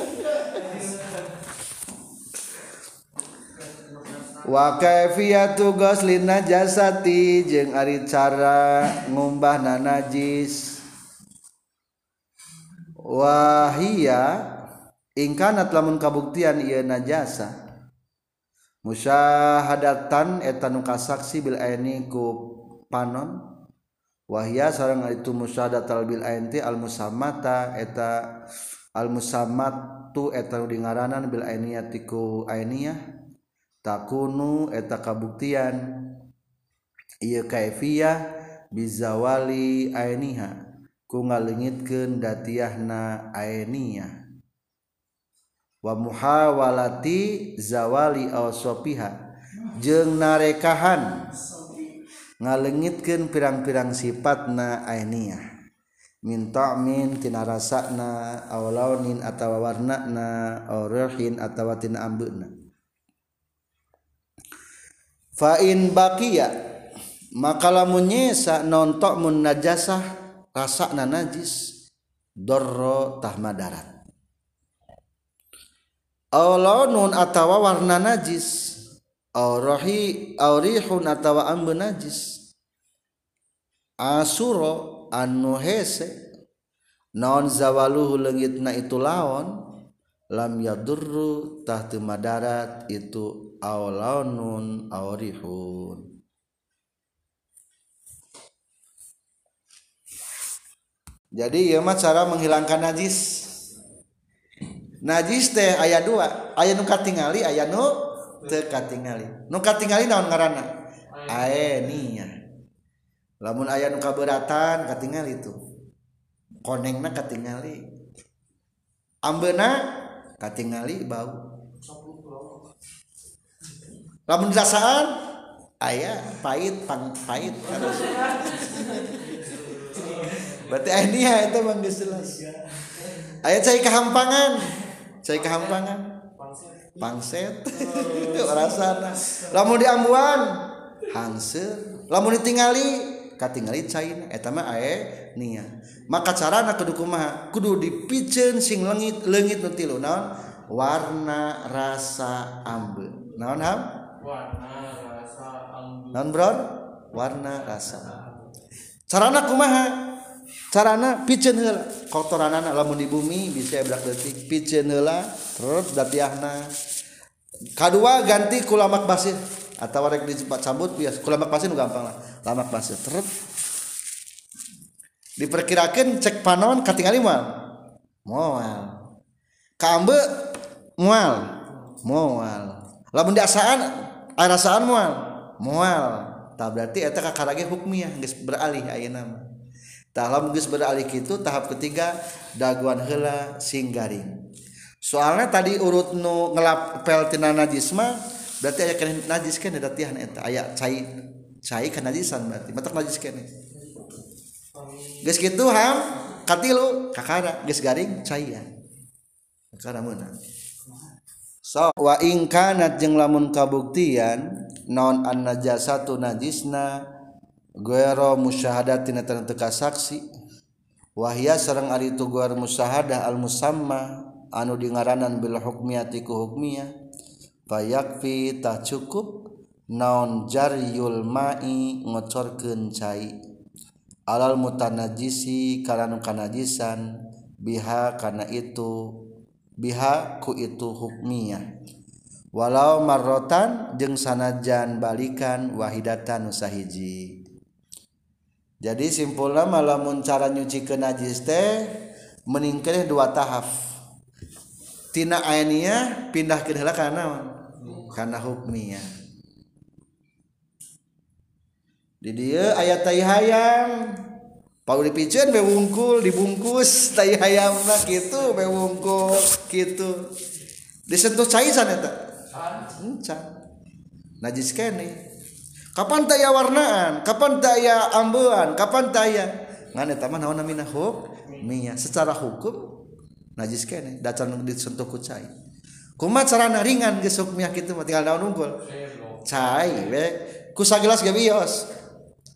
wa kaifiyatu ghuslin najasati jeung ari cara ngumbahna najis. Wahia ingkanat lamun kabuktian ieu najasa. Musyahadatan eta nu kasaksi bil aini ku panon. Wahia sareng itu musyahadatal bil aini al musammata eta al musammatu eta nu dingaranan bil ainiyati ku ainiyah takunu eta kabuktian. Ieu kaifiyah bizawali ainiha ku ngalengitkeun datiahna ainiyah wa muhawalati zawali awsopiha jeung narekahan ngalengitkeun pirang-pirang sifatna ainiyah min ta'min tina rasana aw launin atawa warnana aw rihin atawa tina ambeuna. fain bakia maka lamun nyesa nontok mun najasah rasakna najis dorro tah madarat. Aulaunun atawa warna najis aurahi aurihun atawa ambu najis. Asuro anu hese naon zawaluhu leungitna itu laon lam yadurru tahtu madarat itu aw launun aw rihun. Jadi ieu mah cara menghilangkan najis. Najis teh aya dua. Aya nu katingali aya nu teu katingali. Nu katingali naon ngaranna? Aenia lamun aya nu kaberatan katingali itu konengna katingali. Ambeuna katingali bau. lamun dasaan aya pahit pang pahit. Harus berarti ayah dia itu bang jelas. Ayah cai kehampangan. Cai kehampangan. Pangset. Rasana. Lamun diambuan ambuan lamun ditingali katingali cai eta mah ae nia. Maka carana kudu kumaha? Kudu dipiceun sing leungit leungit nu tilu naon? Warna rasa ambeun naon ham? Naon bron warna rasa. Carana kumaha? Carana piceun heula. Kotoranana lamun di bumi bisa berak detik. Piceun heula terus datiahna. Kadua ganti ku lamak basir. Atau rek dicepat cabut bias. Ku lamak basir gampang lah. Lamak basir terus diperkirakan cek panon katingali moal moal kambe moal moal lamun diasaan rasaan moal moal tak berarti eta kakarage hukmiyah geus beralih ayeuna mah. Tah lamun geus beralih kitu tahap ketiga daguan heula sing garing soalnya tadi urut nu ngelapel tina najis mah berarti aya kena najis kene datihan eta. Aya cai cai kana najisan berarti. Matak najis kene. Geus kitu ham? Katilu kakara. Geus garing cai ya. Kakara meunang so wa ingkanat jeung lamun kabuktian non an najasatu najisna guero musyahadat tina teka saksi wahya sareng ari itu guer musyahadah al musamma anu dingaranan bil hukmiyati ku hukmiyah. Fayakfi tah cukup naon jaryul ma'i ngocorkeun cai. Alal mutanajisi karanu kanajisan biha kana itu biha ku itu hukmiyah. Walau marrotan jeung sanajan balikan wahidatan usahiji jadi simpulnya malamun cara nyuci ke najis teh meningkatnya dua tahap tina ainiyah pindah ke dalam karena karena hukmiyah. Di dia ayat tayhayang hayam Pau dipiceun be wungkul dibungkus tai hayamna kitu be wungkul kitu disentuh caisan eta? Encan najis kene. Kapan taya warnaan? Kapan taya ambean? Kapan taya ngan eta mah naon namina hukmiyah secara hukum najis kene. Dacan disentuh ku cai. Kumaha carana ringan geus hukmiyah kitu mah? Tinggal naon unggul cai we. Ku sagelas ge bios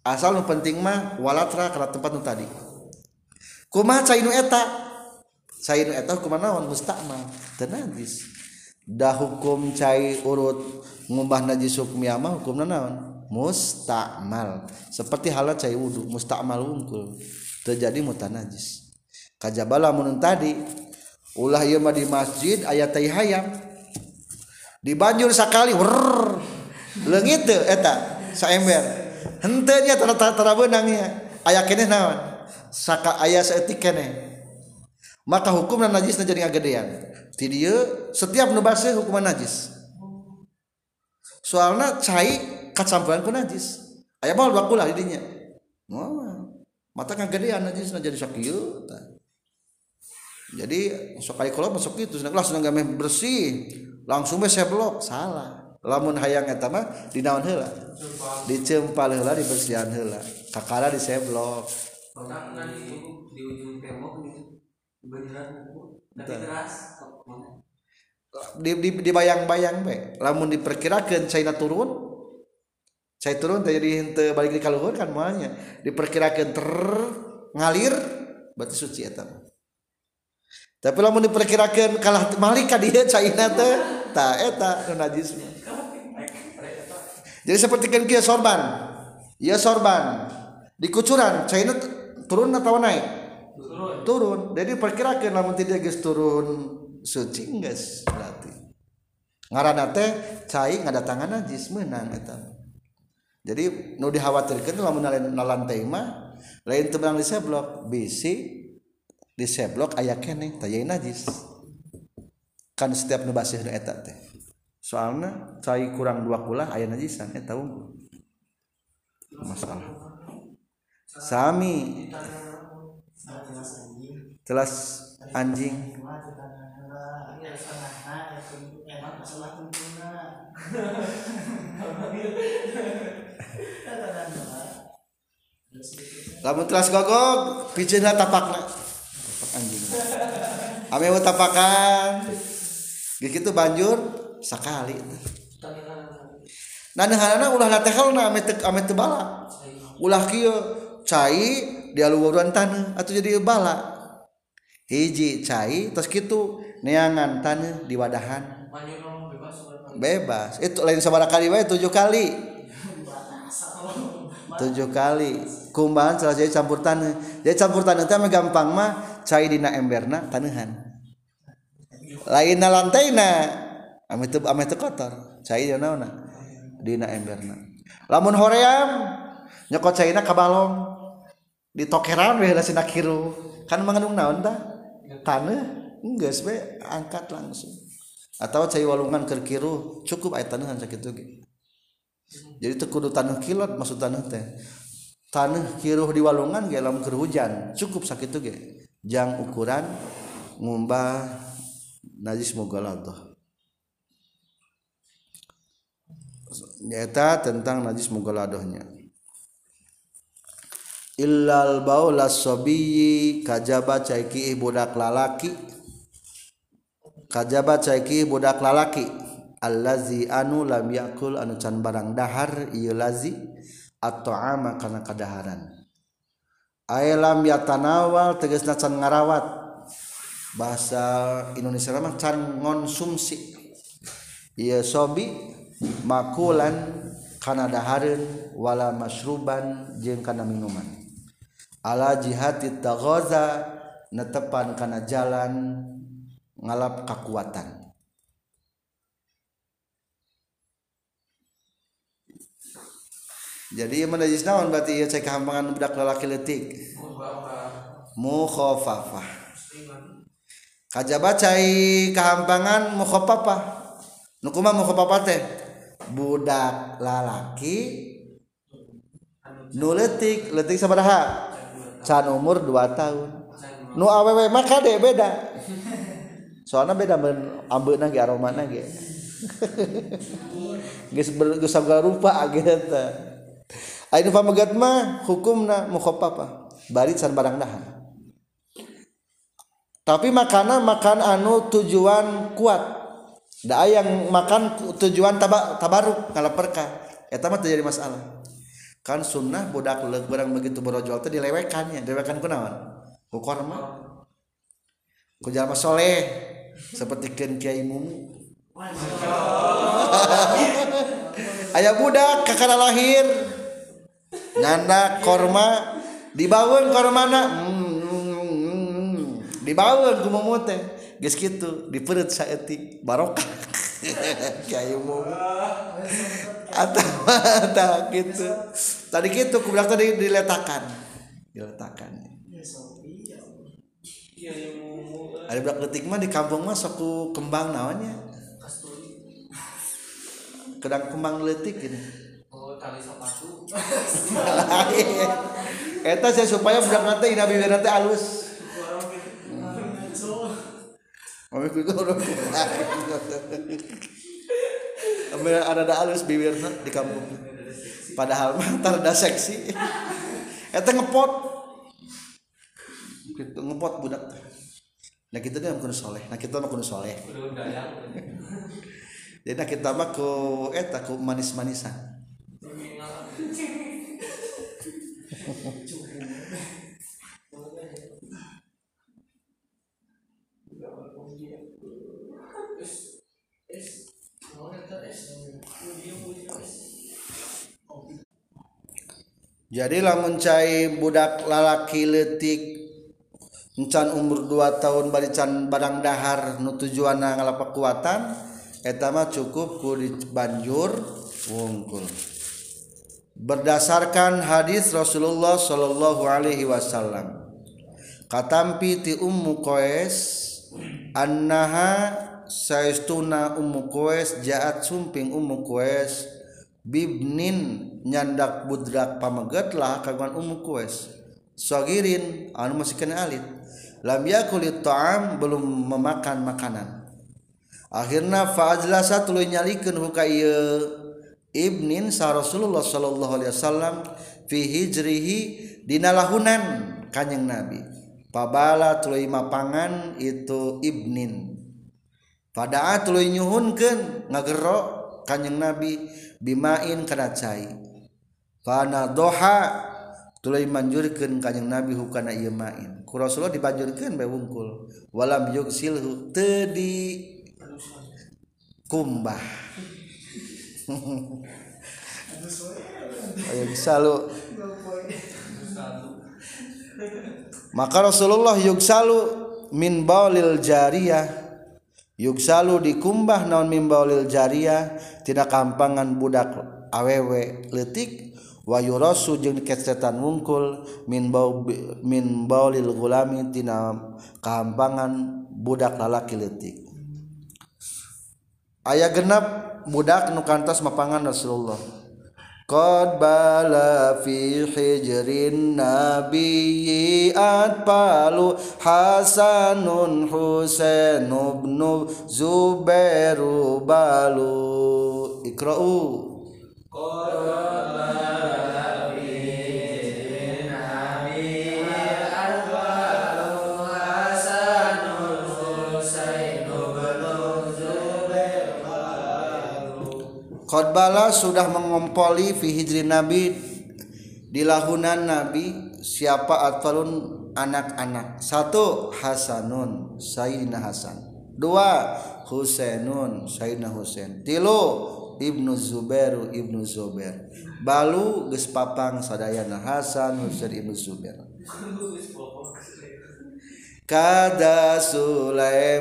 asal nu penting mah walatra kana tempat nu tadi. Kumaha cai nu eta? Cair eta hukum naon? Mustakmal teu najis. Dah hukum cair urut ngubah najis hukum yama hukum naon? Mustakmal seperti halat cair wudu mustakmal unggul terjadi mutanajis kajabala mun tadi ulah ieu mah di masjid aya tai hayam. Dibanjur sakali wer leungit eta saember henteu nya tara tara beunangnya aya keneh naon? Saka aya saeutik keneh maka hukum najis jadi ngagedean. Ti setiap nu baseuh hukuman najis. Soalna cai kacampuran ku najis. Aya bae bakulah di dinya mata ngagedean najis jadi sakieu jadi sok kali kalau masuk itu langsung nggak bersih langsung saya blok. Salah lamun hayang eta mah dinaon heula. Dicempal heula dibersihan heula. Kakara di seblok di ujung tembok di di di bayang-bayang baik lamun diperkirakan China turun saya turun jadi hente balik di kaluhur kan malnya diperkirakan ter ngalir berarti suci eta tapi lamun diperkirakan kalah malika dia China teh ta eta najis mah. Jadi seperti kan kia sorban. Iya sorban. Di kucuran China turun atau naik? Turun. Turun. Jadi perkirakan lamun tidak geus turun suci geus berarti. Ngaranna teh cai ngadatangan najis meunang eta. Jadi nu dikhawatirkeun lamun na lantai mah lain teu menang di seblok bisi di seblok aya keneh teh najis. Kan setiap nu basih nu eta teh soalna cai kurang dua kulah aya najisan eta unggul masalah. Sami. Telas anjing. Lamun telas gogog pijeunna tapakna tapak anjing. Ame tapakan. Gitu banjur sakali nah nehana ulah latehal na ame te ame te bala ulah kieu cai di aluwuran tanah atau jadi bala. Hiji cai terus gitu neangan tanah di wadahan. Bebas. Itu lain sabar kali wae tujuh kali. Tujuh kali. Kumbahan salah jadi campur tanah jadi campur tanah itu gampang mah cai dina emberna tanehan. Lain lantai na ame teu ame teu kotor. Cai dina naonna dina emberna. Lamun hoream nyokot cai na balong. Di tokeran we lasina kiru. Kan mengandung naon tah tanah geus we angkat langsung. Atau cai walungan keur kiru cukup aya taneuhan sakitu ge jadi teu kudu taneuh kilat maksud taneuh teh. Taneuh kiruh di walungan ge lamun keur hujan cukup sakitu ge jang ukuran ngumbah najis mughalladh nyata tentang najis mugoladohnya illal baulas sobiyi kajaba caiki budak lalaki. Kajaba caiki budak lalaki. Allazi anu lam yakul anu can barang dahar ieu lazi atau ama karena kadaharan Alam yatanawal tegesna can ngarawat. Bahasa Indonesia mah can ngonsumsi. Ieu sobi makulan kana dahareun wala masruban jeung kana minuman. Ala jihati taghaza netepan kana jalan ngalap kakuatan. Jadi ieu najis naon berarti ieu cek kahampangan budak lalaki leutik? Mukhafafah kajaba cai kahampangan mukhafafah nu teh budak lalaki nu letik letik sabaraha? Can umur 2 tahun. Nu awewe maka deh beda. Soalnya beda ben ambeuna ge aromana ge geus geus rupa ageta ayeuna pamegat mah hukumna mukhaffafah bari can barang nahan tapi makanan makan anu tujuan kuat. Da yang makan tujuan taba, tabaruk kalau perkah ya tamat terjadi masalah. Kan sunnah budak leuk barang begitu berojol teh dilewekannya dilewekan kunaon ku korma. Ku jalma soleh seperti ken kiai mumu. Ayah budak kakak lahir. Nyanda korma dibawen kormana. Hmm, hmm, hmm. hmm, hmm. dibawen ku mumu teh. Geus kitu di perut saeutik barokah. Kiai Mumu atau atau gitu. Tadi gitu ku bilang tadi diletakkan diletakkan ada budak letik mah di kampung mah suku kembang naonnya? Kedang kembang letik gini oh tali sepatu. Eta saya supaya budak nanti ina bibir nanti halus. Mami orang Ambil ada ada halus bibirna di kampung. Padahal mah tar da seksi. Eta ngepot. Gitu ngepot budak. Nah kita dia kudu soleh. Nah kita mah kudu soleh. Dayang. Jadi nah kita mah ku eta ku manis-manisan. jadi lamun cai budak lalaki letik encan umur 2 tahun barican barang dahar nu tujuanna ngalapak kuatan eta mah cukup ku banjur wungkul. Berdasarkan hadis Rasulullah Shallallahu Alaihi Wasallam katampi ti ummu koes annaha saistuna ummu koes jaat sumping ummu koes bibnin nyandak budrak pameget lah kaguan umum kues. Sogirin anu masih kena alit. Lam yakulit ta'am belum memakan makanan. Akhirnya fa'ajlasa tuluy nyalikeun huka ieu. Ibnin sa Rasulullah sallallahu alaihi wasallam fi hijrihi dina lahunan kanjing Nabi. Pabala tuluy mapangan itu ibnin. Pada tuluy nyuhunkeun ngagero kanjing Nabi bimain kana cai fana doha tuluy manjurkeun kanjing Nabi hukana ieu main. Ku Rasulullah dibanjurkeun bae wungkul. Walam yuksilhu teu di kumbah. Ayo bisa lu maka Rasulullah yuksalu min baulil jariyah yugsalu dikumbah naon mimbaulil jariah tina kampangan budak awewe letik wa yurasu jeung kecetan wungkul min bau min baulil gulami tina kampangan budak lalaki letik aya genap budak nu kantos mapangan Rasulullah. قد بلا في حجر النبي أطفال حسن حسين بن زبير بالو اقرأوا قد بلا Qadbala sudah mengompoli fi hijri Nabi di lahunan Nabi siapa atfalun anak-anak. Satu Hasanun Sayyidina Hasan. Dua Husainun Sayyidina Husain. Tilu Ibnu Zubairu Ibnu Zubair. Balu geus papang sadayana Hasan Husain Ibnu Zubair. Kada Sulaimanu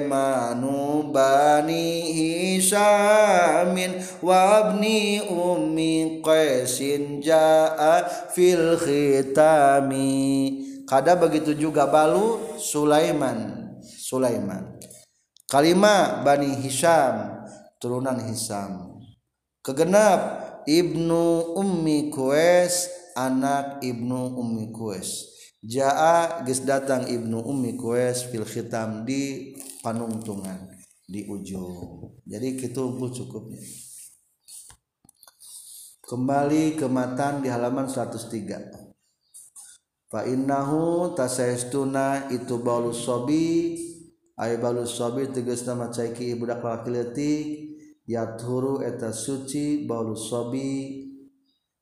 bani Hisyamin wabni ummi Qaisin ja'a fil khitami. Kada begitu juga balu Sulaiman. Sulaiman. Kalima bani Hisyam turunan Hisam Kegenap Ibnu Ummi Qais anak Ibnu Ummi Qais Jaa geus datang Ibnu Ummi Qais fil khitam di panungtungan di ujung. Jadi unggul cukupnya. Kembali ke matan di halaman 103. Fa innahu tasaistuna itu balus sobi ay balus sobi tegasna macaiki budak laki leutik yathuru eta suci balus sobi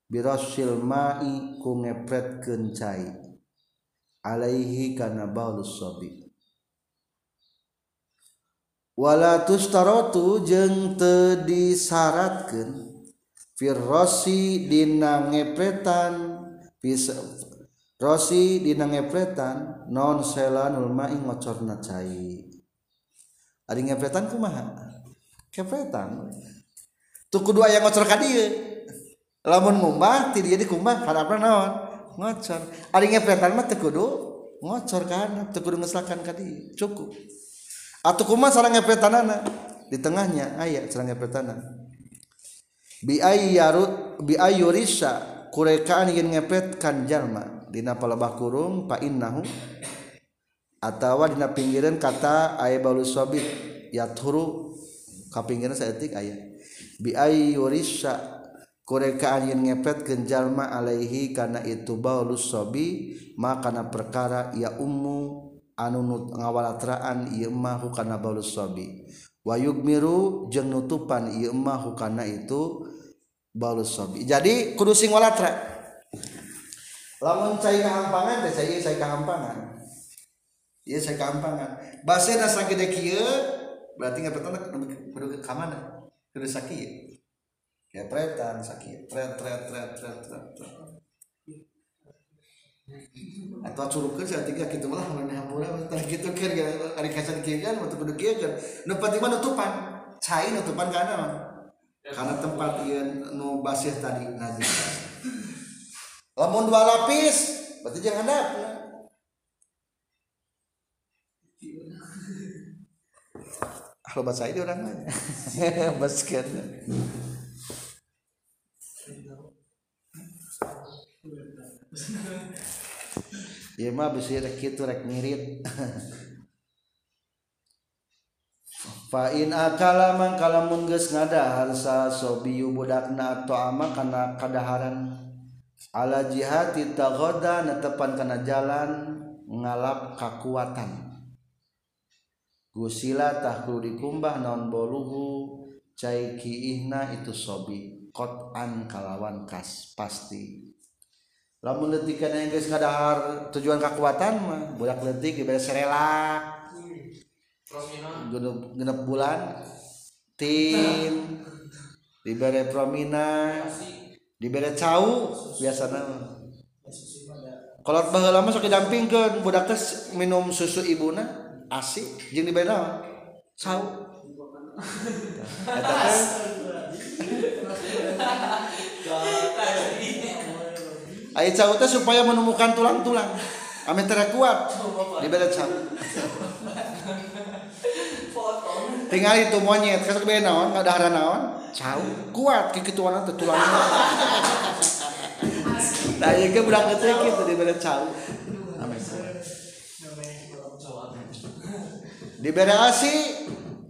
birasil ma'i ku ngepretkeun cai alaihi kana baulus sobi walatustaratu jeung te disyaratkan Firosi dina ngepretan Rosi dina ngepretan non selanul mai ngocorna cai. Ari ngepretan kumaha? Kepretan tuh kudu aya ngocor ka dieu lamun ngumbah ti dieu dikumbah harapna naon ngocor. Ari ngepletan mah teu kudu ngocor kana teu kudu ngeslakan ka dieu cukup. Atuh kumaha sareng ngepletanana di tengahnya aya sareng ngepletanana bi ayyarut bi ayyurisa kurekaan yen ngepletkan jalma. Dina palebah kurung fa innahu atawa dina pinggiran kata aya balu sabit. Yathuru ka pinggiran saeutik aya bi ayyurisa Qurekaan ngepet Kenjallma Alaihi karena itu Baulus sobi makanan perkara ia umu anunut ngawalatraan Imahu karena Baulus sobi Wayug miru jeng nutupan Imahu karena itu Baulus sobi jadi kudu sing walatra lamun saya kehampangan teh saya saya kehampangan iya saya kehampangan bahasa nasa gede kieu berarti ngepetan kudu ke kamana kudu sakieu kepretan sakieu tret tret tret tret tret atau curukeun tiga gitu malah mana hampura tah kitu keur ari kasan kieu kan mah kudu kieu kan nu penting mah nutupan. Cai nutupan kana karena tempat yang nu tadi najis lamun dua lapis berarti jangan ada ah bahasa ini orang nanya basket ya mah bisa rek kitu rek ngirit Fain akala mangkala mun geus ngadahar sa sobiyu budakna atau ama kana kadaharan. Ala jihati tagoda netepan kana jalan ngalap kakuatan. Gusila tahku dikumbah non boluhu cai kiihna itu sobi. Kotan kalawan kas pasti lamun letikan yang geus ngadahar tujuan kakuatan mah budak letik ibarat serelak genep, genep bulan tim dibere promina. Dibere cau biasana kalau baheula mah sok didampingkeun. Budak teh minum susu ibuna asi jeung dibere naon? Cau. Eta teh. Aya cau teh supaya menemukan tulang-tulang. Ame tara kuat. Dibere cau tinggal itu monyet. Kasih beda naon nggak ada naon. Cau kuat. Kekituan itu tulang. Nah ya ke budak kecil gitu di beda cau di beda asi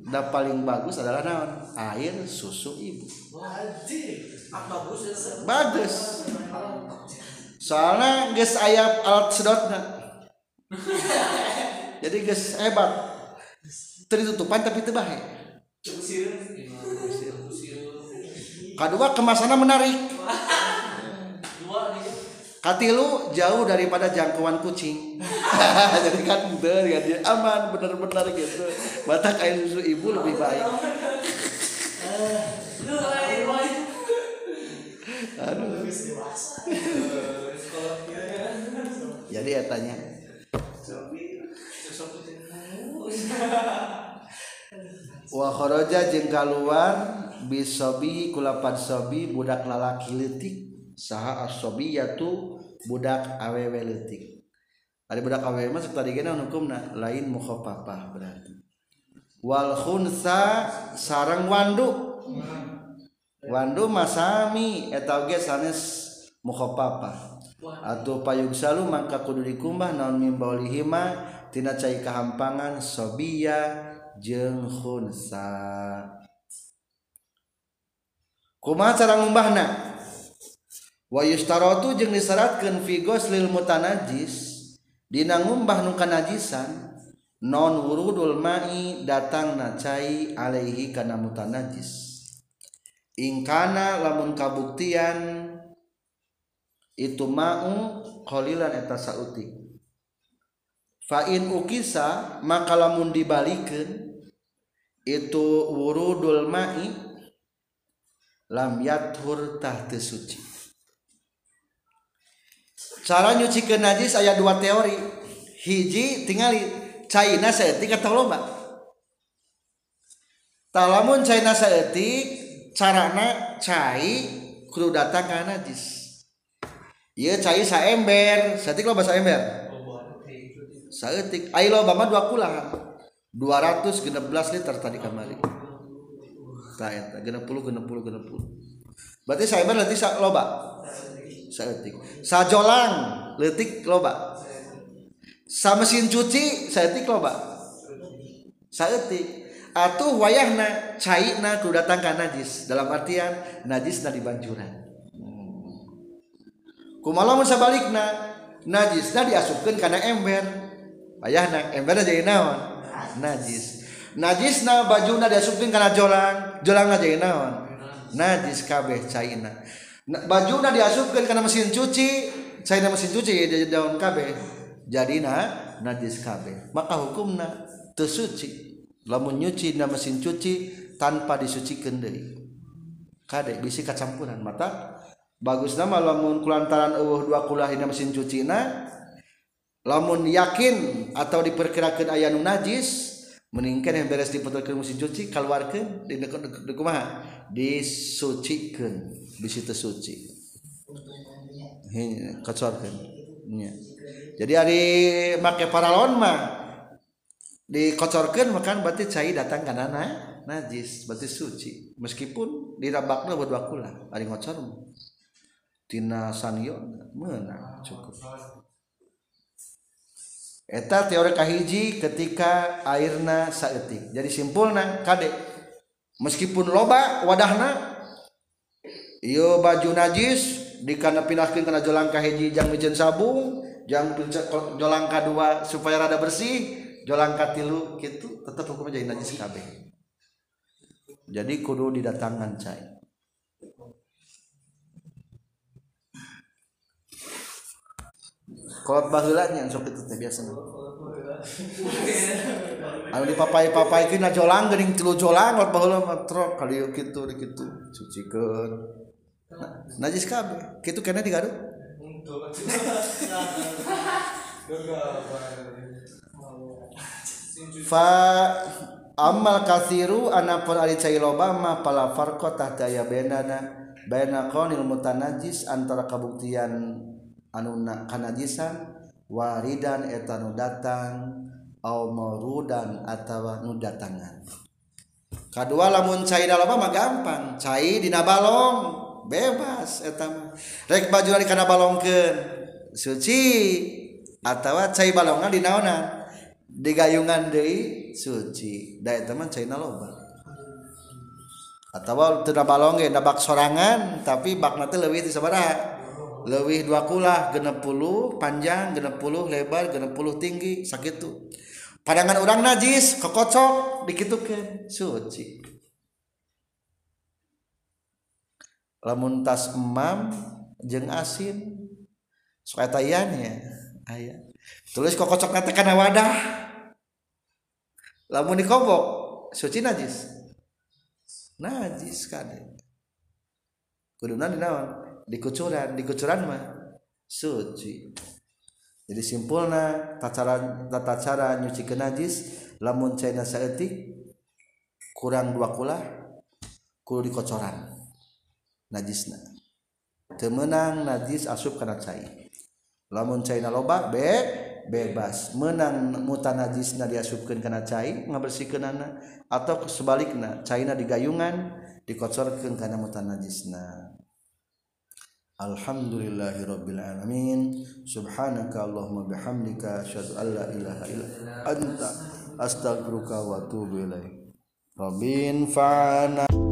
dan paling bagus adalah naon? Air susu ibu. Bagus soalnya ges ayam alat sedotnya jadi ges hebat. Tertutupan tapi tebahe kedua kemasannya menarik. Katilu jauh daripada jangkauan kucing. Jadi kan bener ya dia aman bener-bener gitu. Batak air susu ibu lebih baik aduh. Jadi ya tanya. Wa kharaja jeung kaluar bisabi kulapan sabi budak lalaki leutik saha as-sabiyatu budak awewe leutik. Ari budak awewe mah tadi gena hukumna lain mukhaffafah berarti. Wal khunsa sareng wandu Wandu masami eta oge sanes mukhaffafa atuh payung salu mangka kudu dikumbah naon mimbaulihima tina cai kahampangan sobiya jeung khunsa. Kumaha cara ngumbahna? Wa yustaratu jeung disyaratkeun fi ghuslil mutanajjis dina ngumbah nu kanajisan non wurudul mai datang na cai alaihi kana mutanajjis ingkana lamun kabuktian itu mau kholilan eta sautik. Fa'in ukisa maka lamun dibalikin itu wurudul ma'i lam yathur tahte suci. Cara nyuci ke najis ayat dua teori. Hiji tingali caina seetik atau loba talamun caina seetik carana cai kudu datang ka najis ieu cai saember. Saeutik loba saember saeutik. Ai loba mah dua kulangan. 216 liter tadi kamari. Tah eta 60 60 60 berarti saember leutik sa loba? Saeutik. Sajolang leutik loba? Sa mesin cuci saeutik loba? Saeutik atuh wayahna cairna ku datang ka najis. Dalam artian najisna di banjuran. Hmm. Kumalamun sabalikna najisna diasupkeun kana ember. Wayahna emberna jadi naon? Najis. Najisna bajuna diasupkeun kana jolang jolangna jadi naon? Najis kabeh cairna bajuna diasupkeun kana mesin cuci cairna mesin cuci jadi daun kabeh. Jadina najis kabeh. Maka hukumna tersuci lamun nyuci na mesin cuci tanpa disucikan deui. Kadek bisi kacampuran mata. Bagus nama lamun kulantaran eueuh dua kulah dina mesin cuci na lamun yakin atau diperkirakan aya nu najis meningkat yang beres diputarkan mesin cuci keluarkan di dekat kumaha disucikan bisi teu suci. Kecorkan ya. jadi hari make paralon mah dikocorkan makan berarti cair datang karena na, najis berarti suci. Meskipun dirabakna buat dua kula ari ngocor tina sanyo menang cukup. Eta teori kahiji ketika airna saetik jadi simpulna kade meskipun loba wadahna iyo baju najis dikana pinahkeun kana jolang kahiji jang mijeun sabung jang jolang kadua supaya rada bersih jolang katilu gitu tetap hukumnya jadi najis KB jadi kudu didatangkan cai. Kolot bahulanya sok itu teh biasa anu dipapai-papai kina jolang geuning tilu jolang kolot baheula mah trok kali kitu kitu. Cucikeun. Najis kabeh. Kitu kena digaduh fa amal kasiru anapun ari cai loba mah pala farqa tahta ya benana baina qanil mutanajis antara kabuktian anu kanajisan waridan eta nu datang au maurudan atawa nu datangan. Kadua lamun cai loba mah gampang cai dina balong bebas eta mah. Rek baju kana balongkeun suci atawa cai balongan dinaonan. Digayungan deui suci. Da eta mah caina loba. Atawa teu balong ge bak sorangan tapi bakna teh leuwih ti sabaraha leuwih dua kulah 60 panjang 60 lebar 60 tinggi sakitu padangan orang najis kokocok dikitukeun suci. Lamun tas emam jeung asin. Sok ya? Aya. Tulis kokocok nanti kana wadah lamun dikobok suci najis. Najis kade. Kuduna dinaon dikucuran dikucuran mah suci. Jadi simpulna tata tata cara nyuci ke najis lamun cina saeutik kurang dua kula kudu dikocoran najisna. Temenang najis asup kana cai. Lamun cina loba bek bebas. Menang mutanajisna diasupkan karena cair ngabersihkan anak atau sebaliknya cairna digayungan dikocorkan karena mutanajisna. Alhamdulillahirabbil alamin. Subhanaka allahumma bihamdika asyhadu an la ilaha illa anta astaghfiruka wa atubu ilaik. Robin Fana